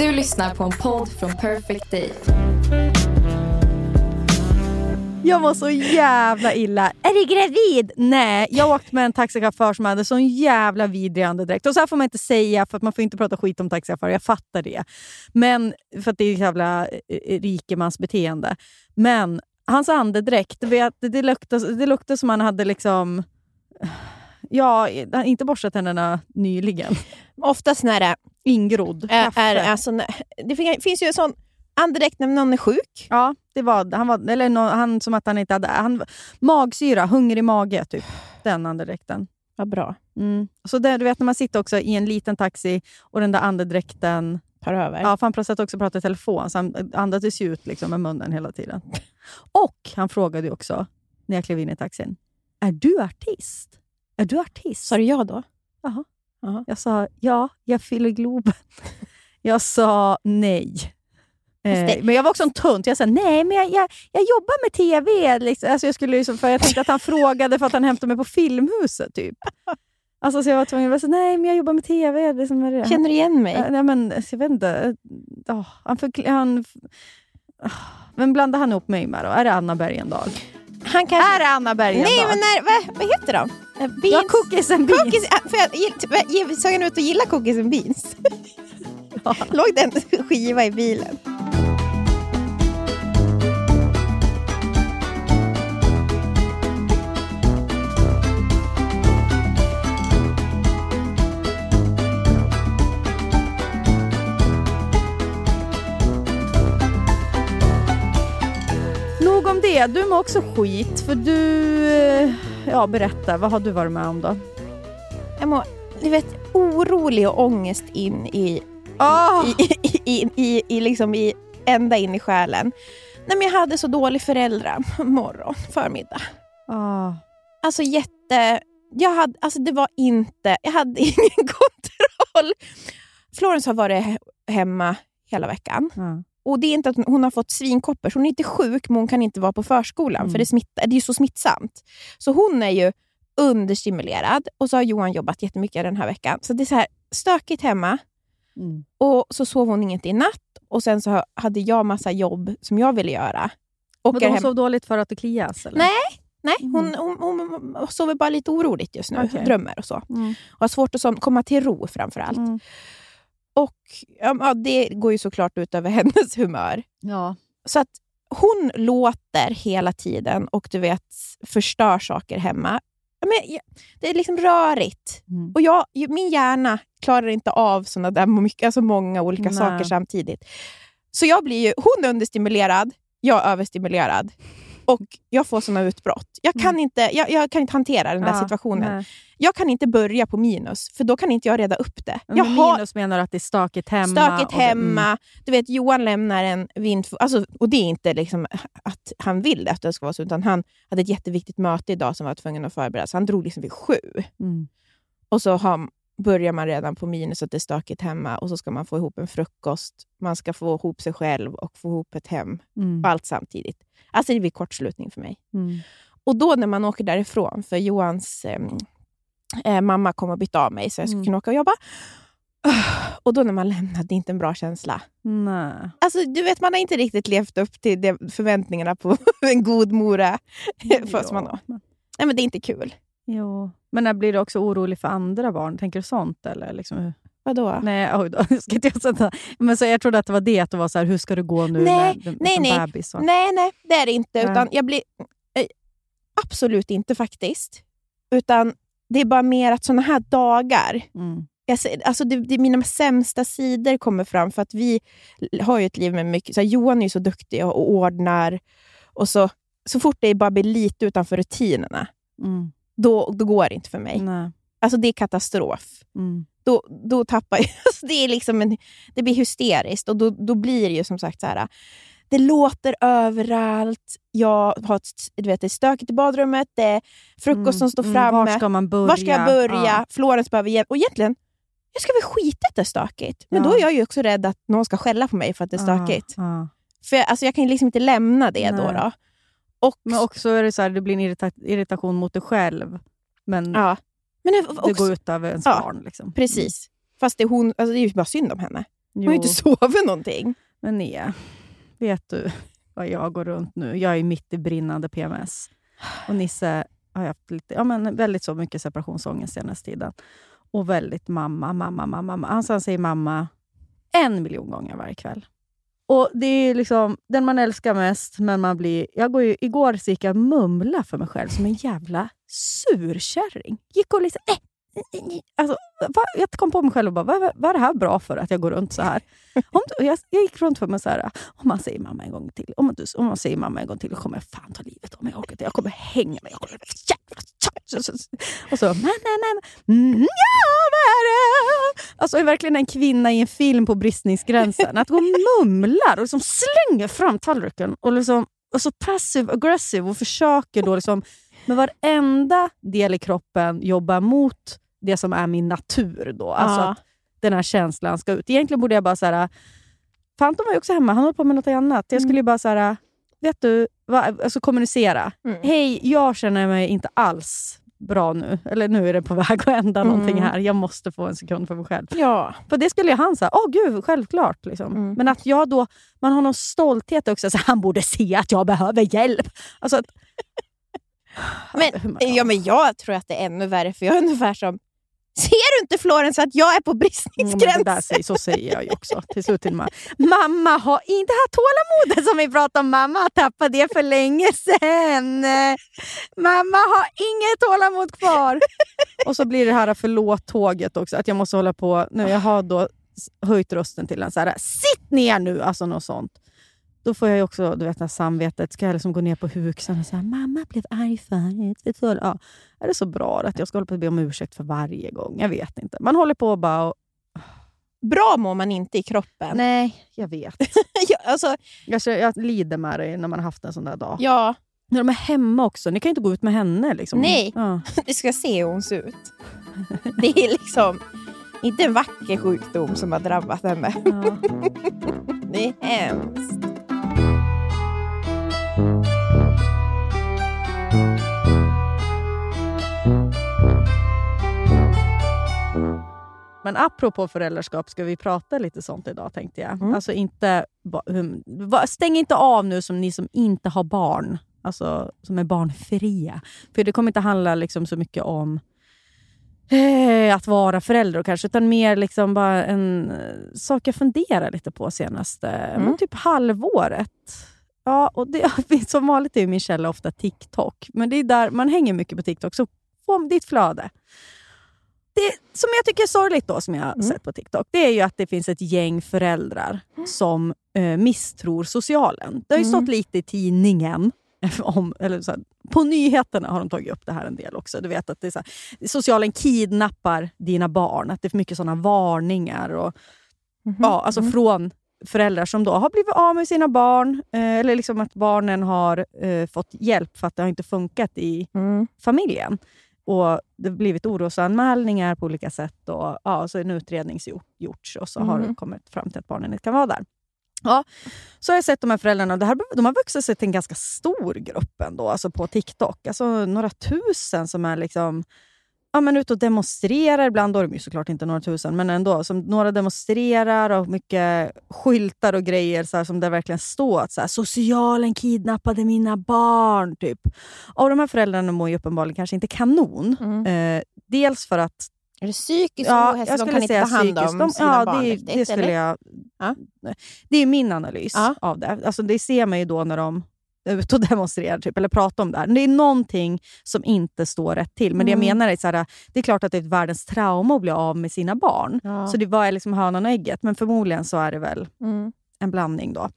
Du lyssnar på en podd från Perfect Day. Jag var så jävla illa. Är du gravid? Nej, jag åkte med en taxichaufför som hade sån jävla vidrig andedräkt. Och så här får man inte säga, för att man får inte prata skit om taxichaufförer. Jag fattar det. Men, för att det är ett jävla eh, eh, rikemansbeteende. Men hans andedräkt, vet, det, luktade, det luktade som han hade liksom... Ja, inte borstat tänderna nyligen. Oftast när det Ingrodd. är, är alltså, det finns ju en sån andedräkt när någon är sjuk. Ja, det var, han, var, eller no, han som att han inte hade... Han, magsyra, hungrig mage, typ. Den andedräkten. Vad bra. Mm. Så det, du vet när man sitter också i en liten taxi och den där andedräkten tar över. Ja, för han satt också och pratade i telefon, så han andades ut liksom med munnen hela tiden. Och han frågade också, när jag klev in i taxin, är du artist? Är du artist? Sa du ja då? Jaha. Jaha. Jag sa ja, jag fyller Globen. Jag sa nej. Eh, men jag var också en tunt. Jag sa nej, men jag, jag, jag jobbar med TV. Liksom. Alltså jag, skulle liksom, för jag tänkte att han frågade för att han hämtade mig på Filmhuset. typ. Alltså, så jag var tvungen att säga nej, men jag jobbar med TV. Liksom, är det. Känner du igen mig? Eh, nej, men, jag vet inte. Oh, han förkl- han, oh, vem blandar han ihop mig med då? Är det Anna Bergendahl? Han kanske... Är det Anna Bergendahl? Nej, men när, vad, vad heter de? Eh, beans. Ja, cookies and beans. Cookies, för jag, såg han ut att gilla cookies and beans? Ja. Låg det en skiva i bilen? Nog om det. Du mår också skit. För du... Ja, berätta. Vad har du varit med om då? Jag mår, du vet, orolig och ångest in i... Oh. I, i, i, i, i, liksom i, ända in i själen. Nej, men jag hade så dålig föräldramorgon, förmiddag. Oh. Alltså jätte... Jag hade, alltså det var inte... Jag hade ingen kontroll. Florence har varit hemma hela veckan. Mm. Och Det är inte att hon har fått svinkoppor, så hon är inte sjuk, men hon kan inte vara på förskolan, mm. för det, smittar, det är så smittsamt. Så hon är ju understimulerad och så har Johan jobbat jättemycket den här veckan. Så det är så här stökigt hemma. Mm. Och så sov hon inget i natt och sen så hade jag massa jobb som jag ville göra. Och men hon hem... sov dåligt för att det klias? Eller? Nej, nej hon, mm. hon, hon, hon, sover bara lite oroligt just nu. Okay. Drömmer och så. Mm. Och har svårt att komma till ro framför allt. Mm. Och ja, Det går ju såklart ut över hennes humör. Ja. Så att hon låter hela tiden och du vet förstör saker hemma. Men, det är liksom rörigt. Mm. Och jag, min hjärna klarar inte av såna där mycket, alltså många olika Nej. saker samtidigt. Så jag blir ju, hon är understimulerad, jag är överstimulerad. Och jag får såna utbrott. Jag kan, Mm. inte, jag, jag kan inte hantera den där Ja, situationen. nej. Jag kan inte börja på minus, för då kan inte jag reda upp det. Men Jag har minus menar att det är stökigt hemma? stökigt och det- hemma. Mm. Du vet, Johan lämnar en vind... Alltså, och det är inte liksom att han vill att det ska vara så, utan han hade ett jätteviktigt möte idag som var tvungen att förbereda, så han drog liksom vid sju. Mm. Och så har, börjar man redan på minus att det är stökigt hemma och så ska man få ihop en frukost, man ska få ihop sig själv och få ihop ett hem. Mm. Allt samtidigt. Alltså det blir kortslutning för mig. Mm. Och då när man åker därifrån, för Johans eh, eh, mamma kom och bytte av mig så jag skulle Mm. kunna åka och jobba. Och då när man lämnar, det är inte en bra känsla. Nej. Alltså, du vet, man har inte riktigt levt upp till förväntningarna på en god mora. Fast man. Nej, men det är inte kul. Jo. Men när blir du också orolig för andra barn? Tänker du sånt? Eller liksom, Vadå? nej, oj då. Ska inte jag, sätta. Men så jag trodde att det var det, att det var så här, hur ska det gå nu Nej, med, nej, som nej. bebis? Och, Nej, nej, det är det inte. Nej. Utan jag blir... Eh, absolut inte faktiskt. Utan det är bara mer att såna här dagar, Mm. jag alltså det, det, mina sämsta sidor kommer fram för att vi har ju ett liv med mycket... Så här, Johan är ju så duktig och, och ordnar. Och så, så fort det bara blir lite utanför rutinerna, Mm. Då, då går det inte för mig. Nej. Alltså det är katastrof. Mm. Då, då tappar jag... Alltså det, är liksom en, det blir hysteriskt och då, då blir det ju som sagt så här. Det låter överallt, jag har ett, du vet, det är stökigt i badrummet, det är frukost som står Mm, framme. Var ska man börja? Var ska jag börja? Ja. Florens behöver hjälp. Och egentligen, jag ska väl skita att det är stökigt. Men Ja. då är jag ju också rädd att någon ska skälla på mig för att det är stökigt. Ja. För jag, alltså, jag kan liksom inte lämna det då. Nej. då. Och, Men också är det så här, det blir en irrita irritation mot dig själv. Men ja. Men det, det också, går ut över ens Ja, barn. Liksom. Precis. Fast det är, hon, alltså, det är ju bara synd om henne. Hon har ju Jo, inte sovit någonting. men Nia, vet du vad jag går runt nu? Jag är mitt i brinnande PMS. Och Nisse har haft lite, ja, men väldigt så mycket separationsångest senaste tiden. Och väldigt mamma, mamma, mamma. mamma. Han han säger mamma en miljon gånger varje kväll. Och Det är liksom den man älskar mest, men man blir... Jag går ju, igår så gick jag och mumla för mig själv som en jävla surkärring. Gick och liksom... Eh, Alltså, va? Jag kom på mig själv och bara, vad, vad är det här bra för att jag går runt så här? Om du, jag, jag gick runt för mig så här, om man säger mamma en gång till, om man, om man säger mamma en gång till, då kommer jag fan ta livet av mig. Jag, orkar inte. jag kommer hänga mig. Jag kommer, jävla, och så, nej, nej, nej. Mm, ja, vad är det? Alltså jag är verkligen en kvinna i en film på bristningsgränsen. Att gå och mumlar och liksom slänger fram tallriken och, liksom, och så passive aggressive och försöker då liksom med varenda del i kroppen jobba mot det som är min natur. Då. Alltså Ja. att den här känslan ska ut. Egentligen borde jag bara så här. Fanton var ju också hemma, han höll på med något annat. Jag skulle ju bara så här, vet du, vad, alltså kommunicera. Mm. Hej, jag känner mig inte alls bra nu. Eller nu är det på väg att hända någonting Mm. här. Jag måste få en sekund för mig själv. Ja. För det skulle ju han säga, åh gud, självklart. Liksom. Mm. Men att jag då, man har någon stolthet också, så han borde se att jag behöver hjälp. Alltså att, Men, ja, men jag tror att det är ännu värre, för jag är ungefär som... Ser du inte Florens att jag är på Mm, bristningsgränsen? säger, så säger jag ju också. Till slut till mamma. Mamma har inte haft tålamodet som vi pratade om. Mamma har tappat det för länge sedan. Mamma har inget tålamod kvar. Och så blir det här förlåt-tåget också. Att jag måste hålla på. Nu, jag har då höjt rösten till en så här, sitt ner nu! Alltså något sånt. Då får jag också du vet, det här samvetet. Ska jag liksom gå ner på huksen och säga mamma blev arg förut. Vet du vad?" Ja. Är det så bra att jag ska hålla på att be om ursäkt för varje gång? Jag vet inte. Man håller på och bara... Och, Bra mår man inte i kroppen. Nej, jag vet. Ja, alltså, Jag, jag lider med dig när man har haft en sån där dag. ja, När de är hemma också. Ni kan inte gå ut med henne. Liksom. Nej. Ja. du ska se hur hon ser ut. Det är liksom inte en vacker sjukdom som har drabbat henne. Ja. Det är hemskt. Men apropå föräldraskap ska vi prata lite sånt idag tänkte jag. Mm. Alltså inte, stäng inte av nu som ni som inte har barn. Alltså som är barnfria. För det kommer inte handla liksom så mycket om eh, att vara förälder kanske, utan mer liksom bara en eh, sak jag funderar lite på senaste Mm. typ halvåret. Ja, och det, som vanligt är min källa ofta TikTok, men det är där man hänger mycket på TikTok, så få ditt flöde. Det som jag tycker är sorgligt då, som jag har Mm. sett på TikTok, det är ju att det finns ett gäng föräldrar som eh, misstror socialen. Det har ju Mm. stått lite i tidningen, om, eller så här, på nyheterna har de tagit upp det här en del också. Du vet att det är så här, socialen kidnappar dina barn, att det är för mycket sådana varningar. Och, Mhm. ja, alltså Mm. Från föräldrar som då har blivit av med sina barn, eh, eller liksom att barnen har eh, fått hjälp för att det har inte funkat i Mm. familjen. Och Det har blivit orosanmälningar på olika sätt och ja, så en utredning gjort- gjorts och så har Mm. det kommit fram till att barnen inte kan vara där. Ja, så har jag sett de här föräldrarna, det här, de har vuxit sig till en ganska stor grupp ändå, alltså på TikTok. Alltså några tusen som är liksom ja, men ute och demonstrerar. Ibland då är de ju såklart inte några tusen, men ändå. Som några demonstrerar och mycket skyltar och grejer så här, som det verkligen står att så här, socialen kidnappade mina barn. Typ. Och de här föräldrarna mår ju uppenbarligen kanske inte kanon. Mm. Eh, dels för att Är det psykisk Ja, ohälsa? De kan inte ta hand om De- sina ja, barn det, riktigt, det skulle eller? jag... Ja. Det är min analys Ja. av det. Alltså, det ser man ju då när de ute och demonstrerar typ, eller pratar om det här. Det är någonting som inte står rätt till. Men det jag Mm. menar är så här, det är klart att det är ett världens trauma att bli av med sina barn. Ja. Så det var är liksom hönan och ägget. Men förmodligen så är det väl Mm. en blandning då.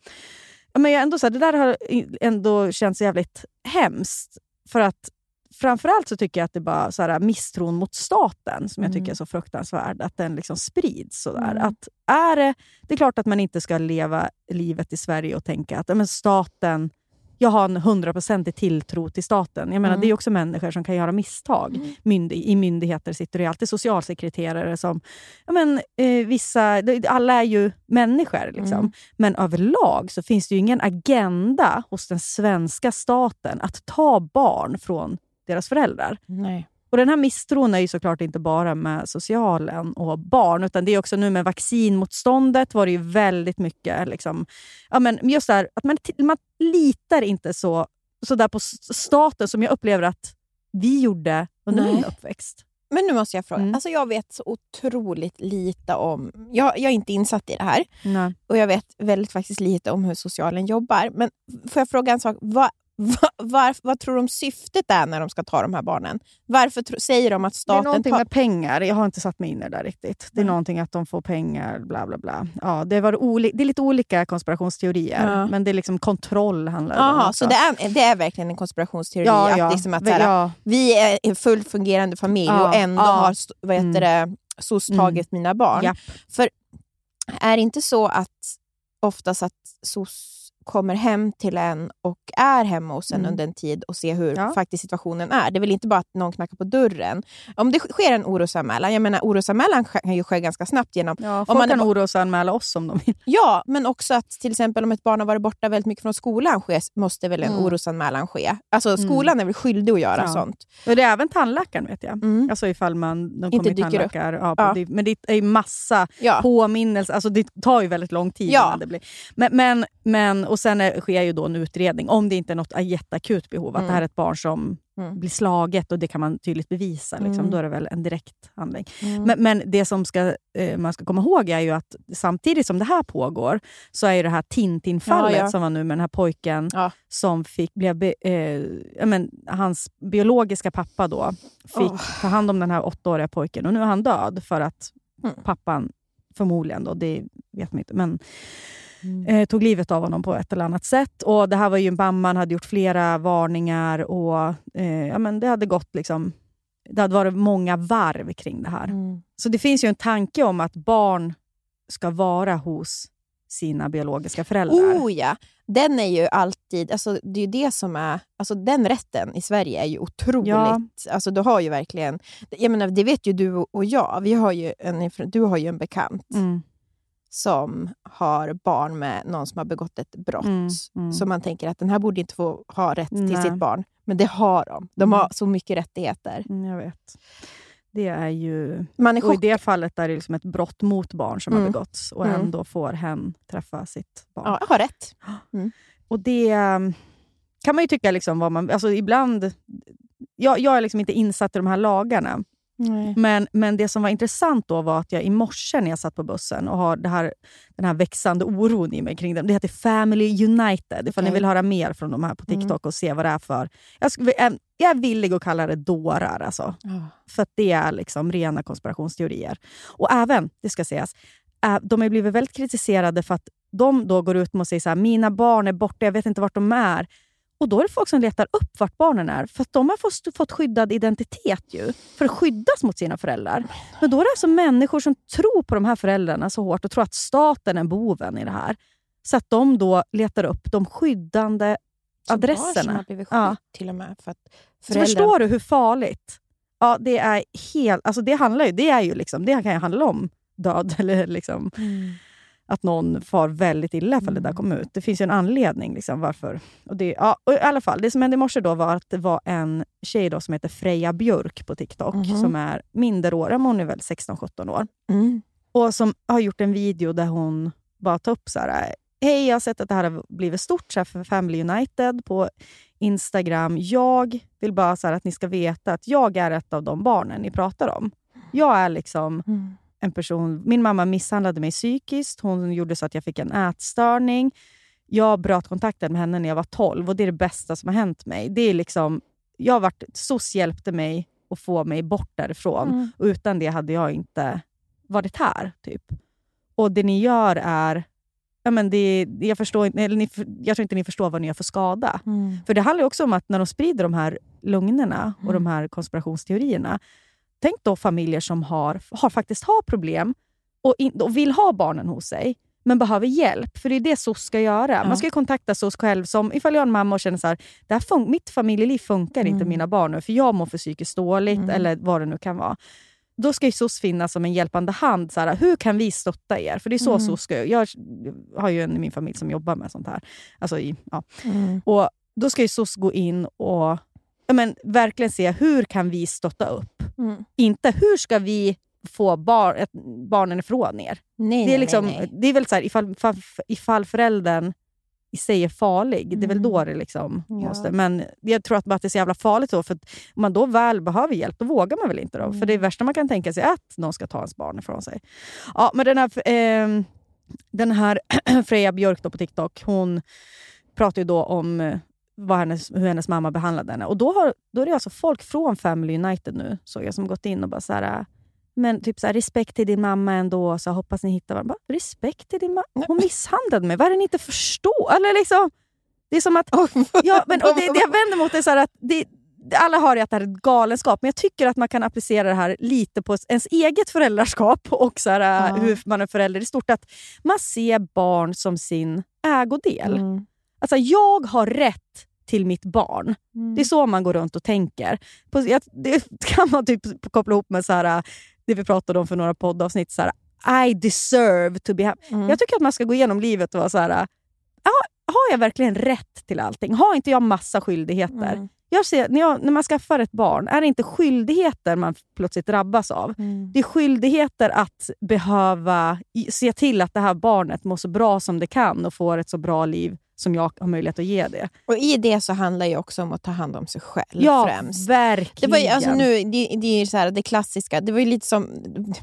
Men jag ändå så här, det där har ändå känts jävligt hemskt. För att framförallt så tycker jag att det bara så här, misstron mot staten som jag Mm. tycker är så fruktansvärd, att den liksom sprids. Sådär. Mm. Att är det, det är klart att man inte ska leva livet i Sverige och tänka att men staten, jag har en hundraprocentig tilltro till staten. Jag menar, Mm. Det är också människor som kan göra misstag. Myndig, I myndigheter sitter det alltid socialsekreterare som... Ja, men, eh, vissa, alla är ju människor. Liksom. Mm. Men överlag så finns det ju ingen agenda hos den svenska staten att ta barn från deras föräldrar. Nej. Och Den här misstron är ju såklart inte bara med socialen och barn, utan det är också nu med vaccinmotståndet var det ju väldigt mycket... Liksom, ja, men just det här, att man, man litar inte så, så där på staten som jag upplever att vi gjorde under Nej. min uppväxt. Men nu måste jag fråga. Mm. Alltså jag vet så otroligt lite om... Jag, jag är inte insatt i det här. Nej. Och jag vet väldigt faktiskt lite om hur socialen jobbar. Men får jag fråga en sak? Vad, vad, var, vad tror de syftet är när de ska ta de här barnen? Varför tro, säger de att Det är staten någonting tar... med pengar. Jag har inte satt mig in i det där riktigt. Det är Nej. någonting att de får pengar, bla bla bla. Ja, det, var oli- det är lite olika konspirationsteorier, Ja. men det är liksom kontroll handlar det om. Också. så det är, det är verkligen en konspirationsteori? ja, att ja. Liksom att, Vi- så här, ja. Vi är en fullt fungerande familj Ja, och ändå har vad heter det, SOS Mm. tagit mina barn. Japp. För är det inte så att oftast att SOS kommer hem till en och är hemma hos en Mm. under en tid och ser hur Ja. faktiskt situationen är. Det är väl inte bara att någon knackar på dörren. Om det sker en orosanmälan, jag menar orosanmälan kan ju ske ganska snabbt genom... Ja, folk man kan orosanmäla oss om de vill. Ja, men också att till exempel om ett barn har varit borta väldigt mycket från skolan sker, måste väl en Mm. orosanmälan ske. Alltså skolan är väl skyldig att göra Ja. sånt. Och det är även tandläkaren vet jag. Mm. Alltså ifall man, de Inte dyker upp. Ja, Ja. Det, men det är ju massa Ja. påminnelser. Alltså det tar ju väldigt lång tid. Ja. innan Det blir. Men, men, men, och sen är, sker ju då en utredning om det inte är något jätteakut behov. Att Mm. det här är ett barn som Mm. blir slaget och det kan man tydligt bevisa. Liksom. Mm. Då är det väl en direkt handling. Mm. Men, men det som ska, eh, man ska komma ihåg är ju att samtidigt som det här pågår så är ju det här Tintin-fallet Ja, ja. som var nu med den här pojken Ja. som fick, blev, be- eh, men, hans biologiska pappa då fick Åh. ta hand om den här åttaåriga pojken och nu är han död för att Mm. pappan förmodligen, då, det vet man inte, men Mm. eh, tog livet av honom på ett eller annat sätt. Och Det här var ju mamman hade gjort flera varningar och eh, ja, men det hade gått liksom det hade varit många varv kring det här. Mm. Så det finns ju en tanke om att barn ska vara hos sina biologiska föräldrar. Oh ja, den är ju alltid, alltså, det är det som är, alltså den rätten i Sverige är ju otroligt, Ja. alltså du har ju verkligen, jag menar det vet ju du och jag, vi har ju en, du har ju en bekant Mm, som har barn med någon som har begått ett brott. mm, mm. Så man tänker att den här borde inte få ha rätt till Nej. sitt barn. Men det har de. De Mm. har så mycket rättigheter. Mm, jag vet. Det är ju... Man är Och i det fallet är det liksom ett brott mot barn som har Mm. begåtts och Mm. ändå får hen träffa sitt barn. Ja, jag har rätt. Och det kan man ju tycka, liksom vad man, alltså ibland... Jag, jag är liksom inte insatt i de här lagarna. Nej. Men, men det som var intressant då var att jag i morse när jag satt på bussen och har det här, den här växande oron i mig kring dem. Det heter Family United. Ifall ni Okej. vill höra mer från de här på TikTok Mm. och se vad det är för... Jag, jag är villig att kalla det dårar. Alltså. Ja. För det är liksom rena konspirationsteorier. Och även, det ska sägas, de har blivit väldigt kritiserade för att de då går ut och säger så här, mina barn är borta, jag vet inte vart de är. Och då är det folk som letar upp vart barnen är, för att de har fått, fått skyddad identitet ju, för att skyddas mot sina föräldrar. Men då är det alltså människor som tror på de här föräldrarna så hårt och tror att staten är boven i det här. Så att de då letar upp de skyddande Så Barn adresserna. har blivit Ja. till och med. För att Så föräldrar... förstår du hur farligt? Ja, det är helt... Alltså det handlar ju, det är ju liksom, det kan ju handla om död eller liksom Mm. Att någon far väldigt illa för det där kom ut. Det finns ju en anledning liksom varför. Och det, ja, och I alla fall, det som hände i morse då var att det var en tjej då som heter Freja Björk på TikTok, Mhm. som är minderårig, hon är väl 16-17 år. Mm. Och som har gjort en video där hon bara tar upp så här. Hej, jag har sett att det här har blivit stort så här för Family United på Instagram. Jag vill bara så här att ni ska veta att jag är ett av de barnen ni pratar om. Jag är liksom Mm. En person... Min mamma misshandlade mig psykiskt. Hon gjorde så att jag fick en ätstörning. Jag bröt kontakten med henne när jag var 12 och det är det bästa som har hänt mig. Det är liksom, jag har varit, SOS hjälpte mig att få mig bort därifrån. Mm. Och utan det hade jag inte varit här. typ. Och det ni gör är ja, men det, jag, förstår, inte- eller ni, jag tror inte ni förstår vad ni gör för skada. För det handlar också om att när de sprider de här lögnerna och de här konspirationsteorierna. Tänk då familjer som har, har faktiskt har problem och, in, och vill ha barnen hos sig, men behöver hjälp. För det är det SOS ska göra. Man ska ju kontakta SOS själv. Som ifall jag är en mamma och känner så här, det här fun- mitt familjeliv funkar inte med mina barn nu, för jag mår för psykiskt dåligt, eller vad det nu kan vara. Då ska ju SOS finnas som en hjälpande hand. Så här, hur kan vi stötta er? För det är så SOS ska. Jag har ju en i min familj som jobbar med sånt här. Alltså i, ja. Och Då ska ju SOS gå in och ja, men, verkligen se hur kan vi stötta upp. Mm. Inte hur ska vi få bar, barnen ifrån er. Nej, Det är, liksom, nej, nej. det är väl så här, ifall, ifall, föräldern i sig är farlig, det är väl Mm. då det liksom Ja. måste... Men jag tror att det är så jävla farligt då, för om man då väl behöver hjälp, då vågar man väl inte. Då, För Mm. det värsta man kan tänka sig är att någon ska ta ens barn ifrån sig. Ja, men den här, eh, den här Freja Björk på TikTok, hon pratar ju då om vad hennes, hur hennes mamma behandlade henne. Och då, har, då är det alltså folk från Family United nu, så jag som gått in och bara så här, men typ så här, respekt till din mamma ändå, så hoppas ni hittar varandra. Bara, respekt till din mamma? Hon misshandlade mig, vad är det ni inte förstår? Eller liksom, det är som att... ja, men, och det, det jag vänder mot är så här att det, alla har ju att det här är galenskap, men jag tycker att man kan applicera det här lite på ens eget föräldraskap och så här, Ja. hur man är förälder i stort. Att man ser barn som sin ägodel. Mm. Alltså, jag har rätt till mitt barn. Mm. Det är så man går runt och tänker. På, jag, det kan man typ koppla ihop med så här, det vi pratade om för några poddavsnitt. Så här, I deserve to be happy. Mm. Jag tycker att man ska gå igenom livet och vara så här, ja, har jag verkligen rätt till allting? Har inte jag massa skyldigheter? Mm. Jag ser, när, jag, när man skaffar ett barn, är det inte skyldigheter man plötsligt drabbas av? Mm. Det är skyldigheter att behöva se till att det här barnet mår så bra som det kan och får ett så bra liv som jag har möjlighet att ge det. Och I det så handlar det också om att ta hand om sig själv Ja, främst. verkligen. Det var ju, alltså nu, det, det är så här, det klassiska. Det var lite som,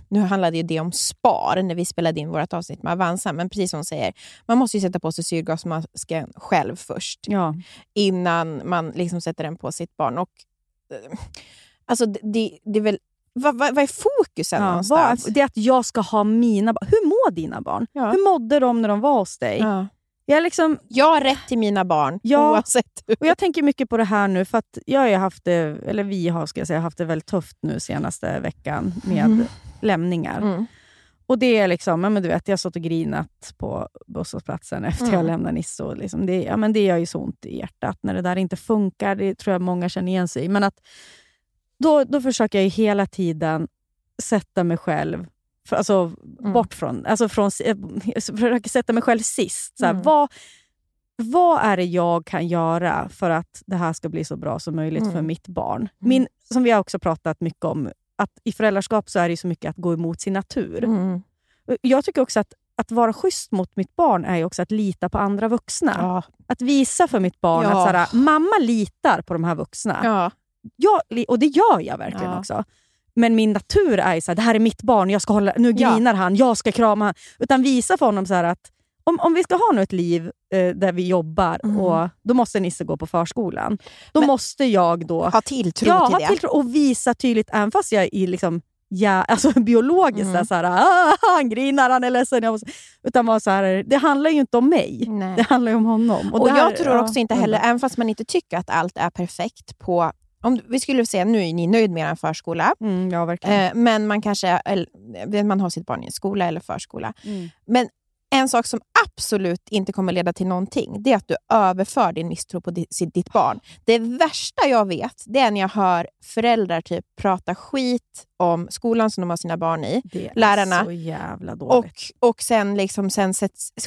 nu handlade ju det om spar när vi spelade in vårt avsnitt med Avanza, men precis som hon säger, man måste ju sätta på sig syrgasmasken själv först Ja. innan man liksom sätter den på sitt barn. Och, eh, alltså det, det, det är väl, vad, vad, vad är fokusen Ja, någonstans? vad, det är att jag ska ha mina barn. Hur mår dina barn? Ja. Hur mådde de när de var hos dig? Ja. Jag, liksom, Jag har rätt till mina barn Ja. oavsett. och jag tänker mycket på det här nu, för att jag har haft det, eller vi har ska jag säga, haft det väldigt tufft nu senaste veckan med Mm. lämningar. Mm. Och det är liksom, ja, men du vet, jag har stått och grinat på busshållplatsen efter Mm. jag lämnade Nisse. Och liksom det, ja, men det gör ju så ont i hjärtat när det där inte funkar. Det tror jag många känner igen sig i. Men att då, då försöker jag ju hela tiden sätta mig själv alltså, Mm. bort från... Alltså från jag försöker sätta mig själv sist. Så här, Mm. vad, vad är det jag kan göra för att det här ska bli så bra som möjligt Mm. för mitt barn? Min, som vi har också pratat mycket om, att i föräldraskap så är det så mycket att gå emot sin natur. Mm. Jag tycker också att att vara schysst mot mitt barn är också att lita på andra vuxna. Ja. Att visa för mitt barn Ja. att såhär, mamma litar på de här vuxna. Ja. Jag, och det gör jag verkligen också. Men min natur är ju såhär, det här är mitt barn, jag ska hålla, nu Ja. grinar han, jag ska krama han. Utan visa för honom så här att om, om vi ska ha nu ett liv eh, där vi jobbar, Mm. och då måste Nisse gå på förskolan. Då Men- måste jag då Ha tilltro ja, till ha det. tilltro och visa tydligt, även fast jag är liksom, ja, alltså biologiskt Mm. så här, ah, han grinar, han är ledsen. Jag måste, utan vara så här, det handlar ju inte om mig, Nej. det handlar ju om honom. Och, det här- jag tror ja, också inte heller, även fast man inte tycker att allt är perfekt på... Om vi skulle säga nu är ni nöjd med er förskola, Mm, ja, verkligen. eh, men man kanske eller, man har sitt barn i en skola eller förskola. Mm. Men en sak som absolut inte kommer leda till någonting, det är att du överför din misstro på ditt barn. Det värsta jag vet, det är när jag hör föräldrar typ prata skit om skolan som de har sina barn i. Lärarna. Och, och sen, liksom, sen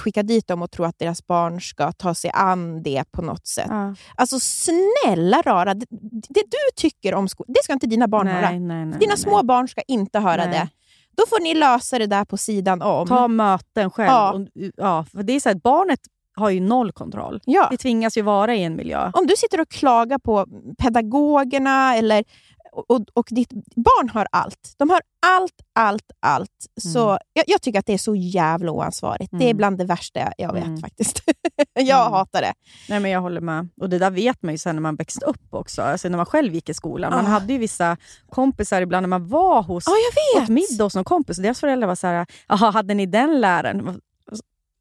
skicka dit dem och tro att deras barn ska ta sig an det på något sätt. Ja. Alltså snälla rara, det, det du tycker om skolan, det ska inte dina barn höra. nej, nej, nej, Dina nej, små barn ska inte höra Nej. det. Då får ni lösa det där på sidan om. Ta möten själv. Ja. Och, ja, för det är så här, barnet har ju noll kontroll. Ja. Det tvingas ju vara i en miljö. Om du sitter och klagar på pedagogerna eller, och, och ditt barn har allt. De har allt, allt, allt. Så Mm. jag, jag tycker att det är så jävla oansvarigt. Det är Mm. bland det värsta jag vet Mm. faktiskt. jag Mm. hatar det. Nej, men jag håller med. Och det där vet man ju sen när man växte upp också. Alltså när man själv gick i skolan. Man Ah. hade ju vissa kompisar ibland när man var hos Ja, jag åt vet. middag hos någon kompis och deras föräldrar var så här, jaha, hade ni den läraren?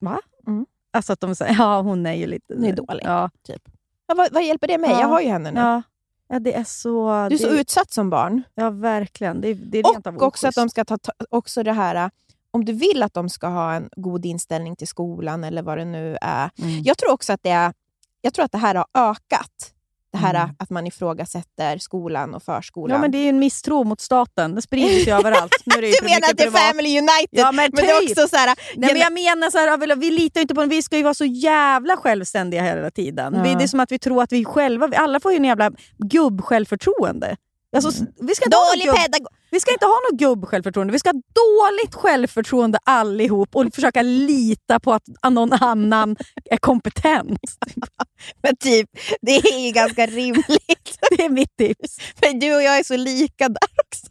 Va? Alltså att de säger, ja hon är ju lite... Hon är dålig. Ja. Ja, vad, vad hjälper det mig? Ja. Jag har ju henne nu. Ja. ja, det är så... Du är så det, utsatt som barn. Ja, verkligen. Det, det är rent Och också att de ska ta, ta också det här, om du vill att de ska ha en god inställning till skolan eller vad det nu är. Mm. Jag tror också att det, är, jag tror att det här har ökat. Det här Mm. att man ifrågasätter skolan och förskolan. Ja, men det är en misstro mot staten. Det sprider sig överallt. Nu är det du menar att det är privat. Family United? Ja, men men det är typ. också så här, Nej, men jag menar så här, vi litar inte på Vi ska ju vara så jävla självständiga hela tiden. Ja. Vi, det är som att vi tror att vi själva... Alla får ju en jävla gubb-självförtroende. Alltså, s- vi, ska ha Dålig gubb, pedagog. vi ska inte ha något gubb-självförtroende. Vi ska ha dåligt självförtroende allihop och försöka lita på att någon annan är kompetent. Men typ, det är ju ganska rimligt. Det är mitt tips. För du och jag är så lika där också.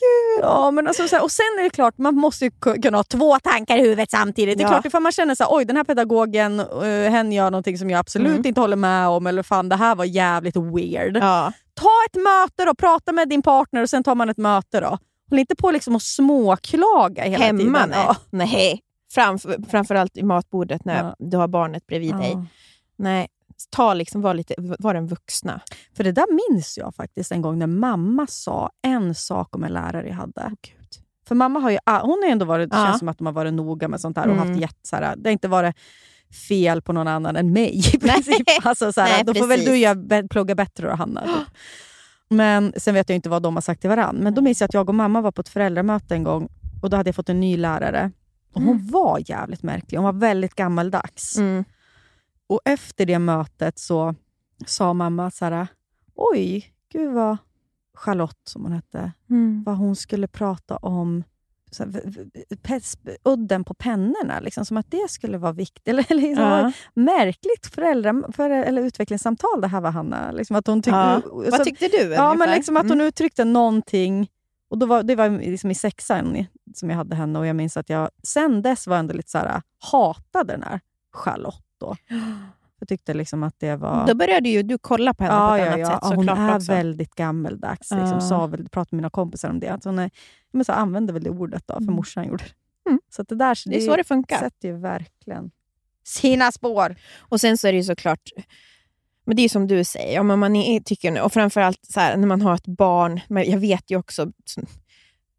Gud. Ja, men alltså, så här, och sen är det klart, man måste ju ku- kunna ha två tankar i huvudet samtidigt. Det är Ja. klart, ifall man känner så här, oj den här pedagogen, uh, hen gör någonting som jag absolut Mm. inte håller med om, eller fan det här var jävligt weird. Ja. Ta ett möte då, prata med din partner och sen tar man ett möte då. Håll inte på liksom att småklaga hela Hemma? tiden. Nej. Ja. nej. Framför, framförallt i matbordet när Ja. du har barnet bredvid dig. Ja. Nej, ta liksom, var, lite, var den vuxna. För det där minns jag faktiskt en gång när mamma sa en sak om en lärare jag hade. För mamma har ju, hon har ändå varit, det Ja. känns som att de har varit noga med sånt där och Mm. haft jätte, så här, det har inte varit fel på någon annan än mig i princip. Alltså, så här, Nej, då får väl precis. du be- plugga bättre då, Hanna. Typ. Men sen vet jag inte vad de har sagt till varandra. Men då minns jag att jag och mamma var på ett föräldramöte en gång och då hade jag fått en ny lärare. Och hon var jävligt märklig. Hon var väldigt gammaldags. Mm. Och efter det mötet så sa mamma så här, oj, gud vad Charlotte, som hon hette, Mm. vad hon skulle prata om så här, udden på pennorna, liksom, som att det skulle vara viktigt. Eller, liksom, Ja. Märkligt föräldra, för, eller utvecklingssamtal det här var Hanna. Liksom, att hon tyck, Ja. så- Vad tyckte du? Ja, men liksom att hon Mm. uttryckte någonting. Och då var, det var liksom i sexan som jag hade henne och jag minns att jag sen dess var ändå lite så här, hatade den här Charlotte. Då. Jag tyckte liksom att det var... Då började ju du kolla på henne på ett annat sätt Ja, hon såklart är också. väldigt gammeldags. Liksom, Ja. sa väl, pratade med mina kompisar om det. Att hon är, men så använde väl det ordet, då, för Mm. morsan gjorde det. Mm. Så det där Det är så det funkar. sätter ju verkligen sina spår. Och sen så är det ju såklart, men det är som du säger, ja, men man är, tycker nu, och framförallt så här, när man har ett barn, men jag vet ju också, som,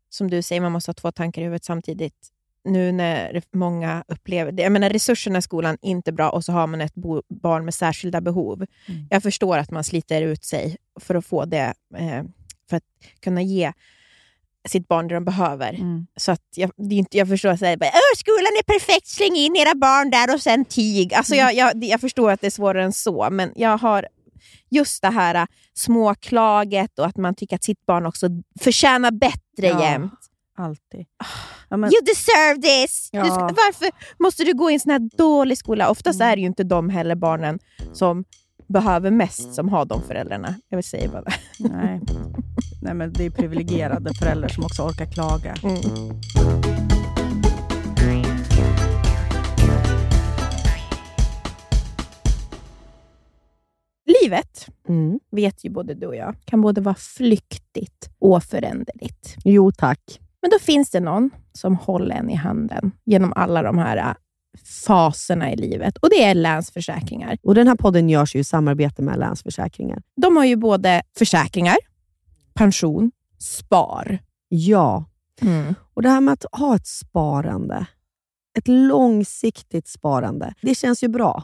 som du säger, man måste ha två tankar i huvudet samtidigt. Nu när många upplever det, jag menar resurserna i skolan är inte bra och så har man ett barn med särskilda behov. Mm. Jag förstår att man sliter ut sig för att få det, eh, för att kunna ge sitt barn det de behöver. Mm. Så att jag, det är inte, jag förstår att säga bara, "Åh, skolan är perfekt, släng in era barn där och sen tig. Alltså jag, jag, det- jag förstår att det är svårare än så, men jag har just det här äh, småklaget och att man tycker att sitt barn också förtjänar bättre Ja. jämt. Alltid. Ja, men, You deserve this! Ja. ska, varför måste du gå i en sån här dålig skola? Oftast Mm. är det ju inte de heller barnen som behöver mest som har de föräldrarna. Jag vill säga bara det. nej. nej, men det är privilegierade föräldrar som också orkar klaga. Mm. Livet, Mm. vet ju både du och jag, kan både vara flyktigt och föränderligt. Jo tack. Men då finns det någon som håller en i handen genom alla de här äh, faserna i livet och det är Länsförsäkringar. Och Den här podden görs ju i samarbete med Länsförsäkringar. De har ju både försäkringar, pension, spar. Ja, och det här med att ha ett sparande, ett långsiktigt sparande, det känns ju bra.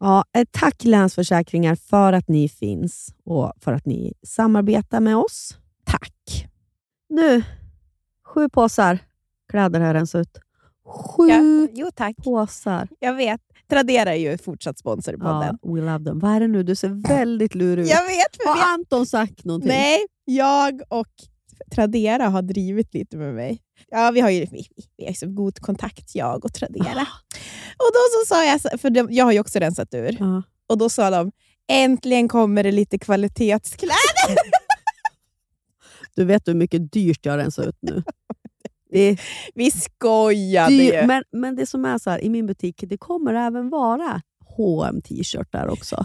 ja, eh, tack Länsförsäkringar för att ni finns och för att ni samarbetar med oss. Tack. Nu, sju påsar kläder har rensat ut. Sju Ja, jo, tack. påsar. Jag vet. Tradera är ju fortsatt sponsor podden. Ja, we love them. Vad är det nu? Du ser väldigt lurig ut. Jag vet, Har vi, Anton sagt någonting? nej, jag och Tradera har drivit lite med mig. Ja, vi har ju vi, vi har så god kontakt, jag och Tradera. Och då så sa jag, för de, jag har ju också rensat ur, Ja. och då sa de äntligen kommer det lite kvalitetskläder. Du vet hur mycket dyrt jag rensar ut nu. Det Vi skojade ju. men, men det som är så här, i min butik, det kommer även vara hm t-shirtar också.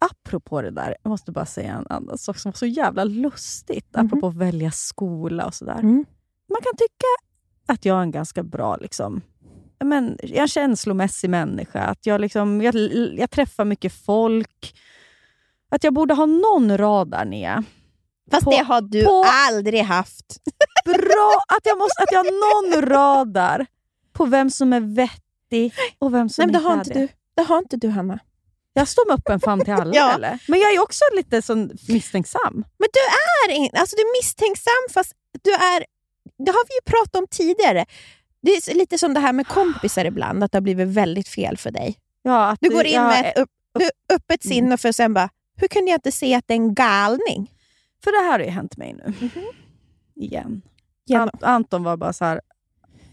Apropå det där, jag måste bara säga en annan sak som var så jävla lustigt. Mhm. Apropå att välja skola och sådär. Mm. Man kan tycka att jag är en ganska bra liksom, men, jag är en känslomässig människa. Att jag, liksom, jag, jag träffar mycket folk. Att jag borde ha någon radar ner. Fast På- det har du på- aldrig haft. Bra att jag, måste, att jag har någon radar på vem som är vettig och vem som Nej, men det inte har inte det. du. Det har inte du, Hanna. Jag står med öppen famn till alla Ja. eller? Men jag är också lite sån misstänksam. Men du är, in, alltså du är misstänksam, fast du är... Det har vi ju pratat om tidigare. Det är lite som det här med kompisar ibland, att det har blivit väldigt fel för dig. Ja, att Du går in jag, med ett upp, du, öppet Mm. sinne för sen bara, hur kunde jag inte se att det är en galning? För det här har ju hänt mig nu. Igen. Genom- Ant- Anton var bara så här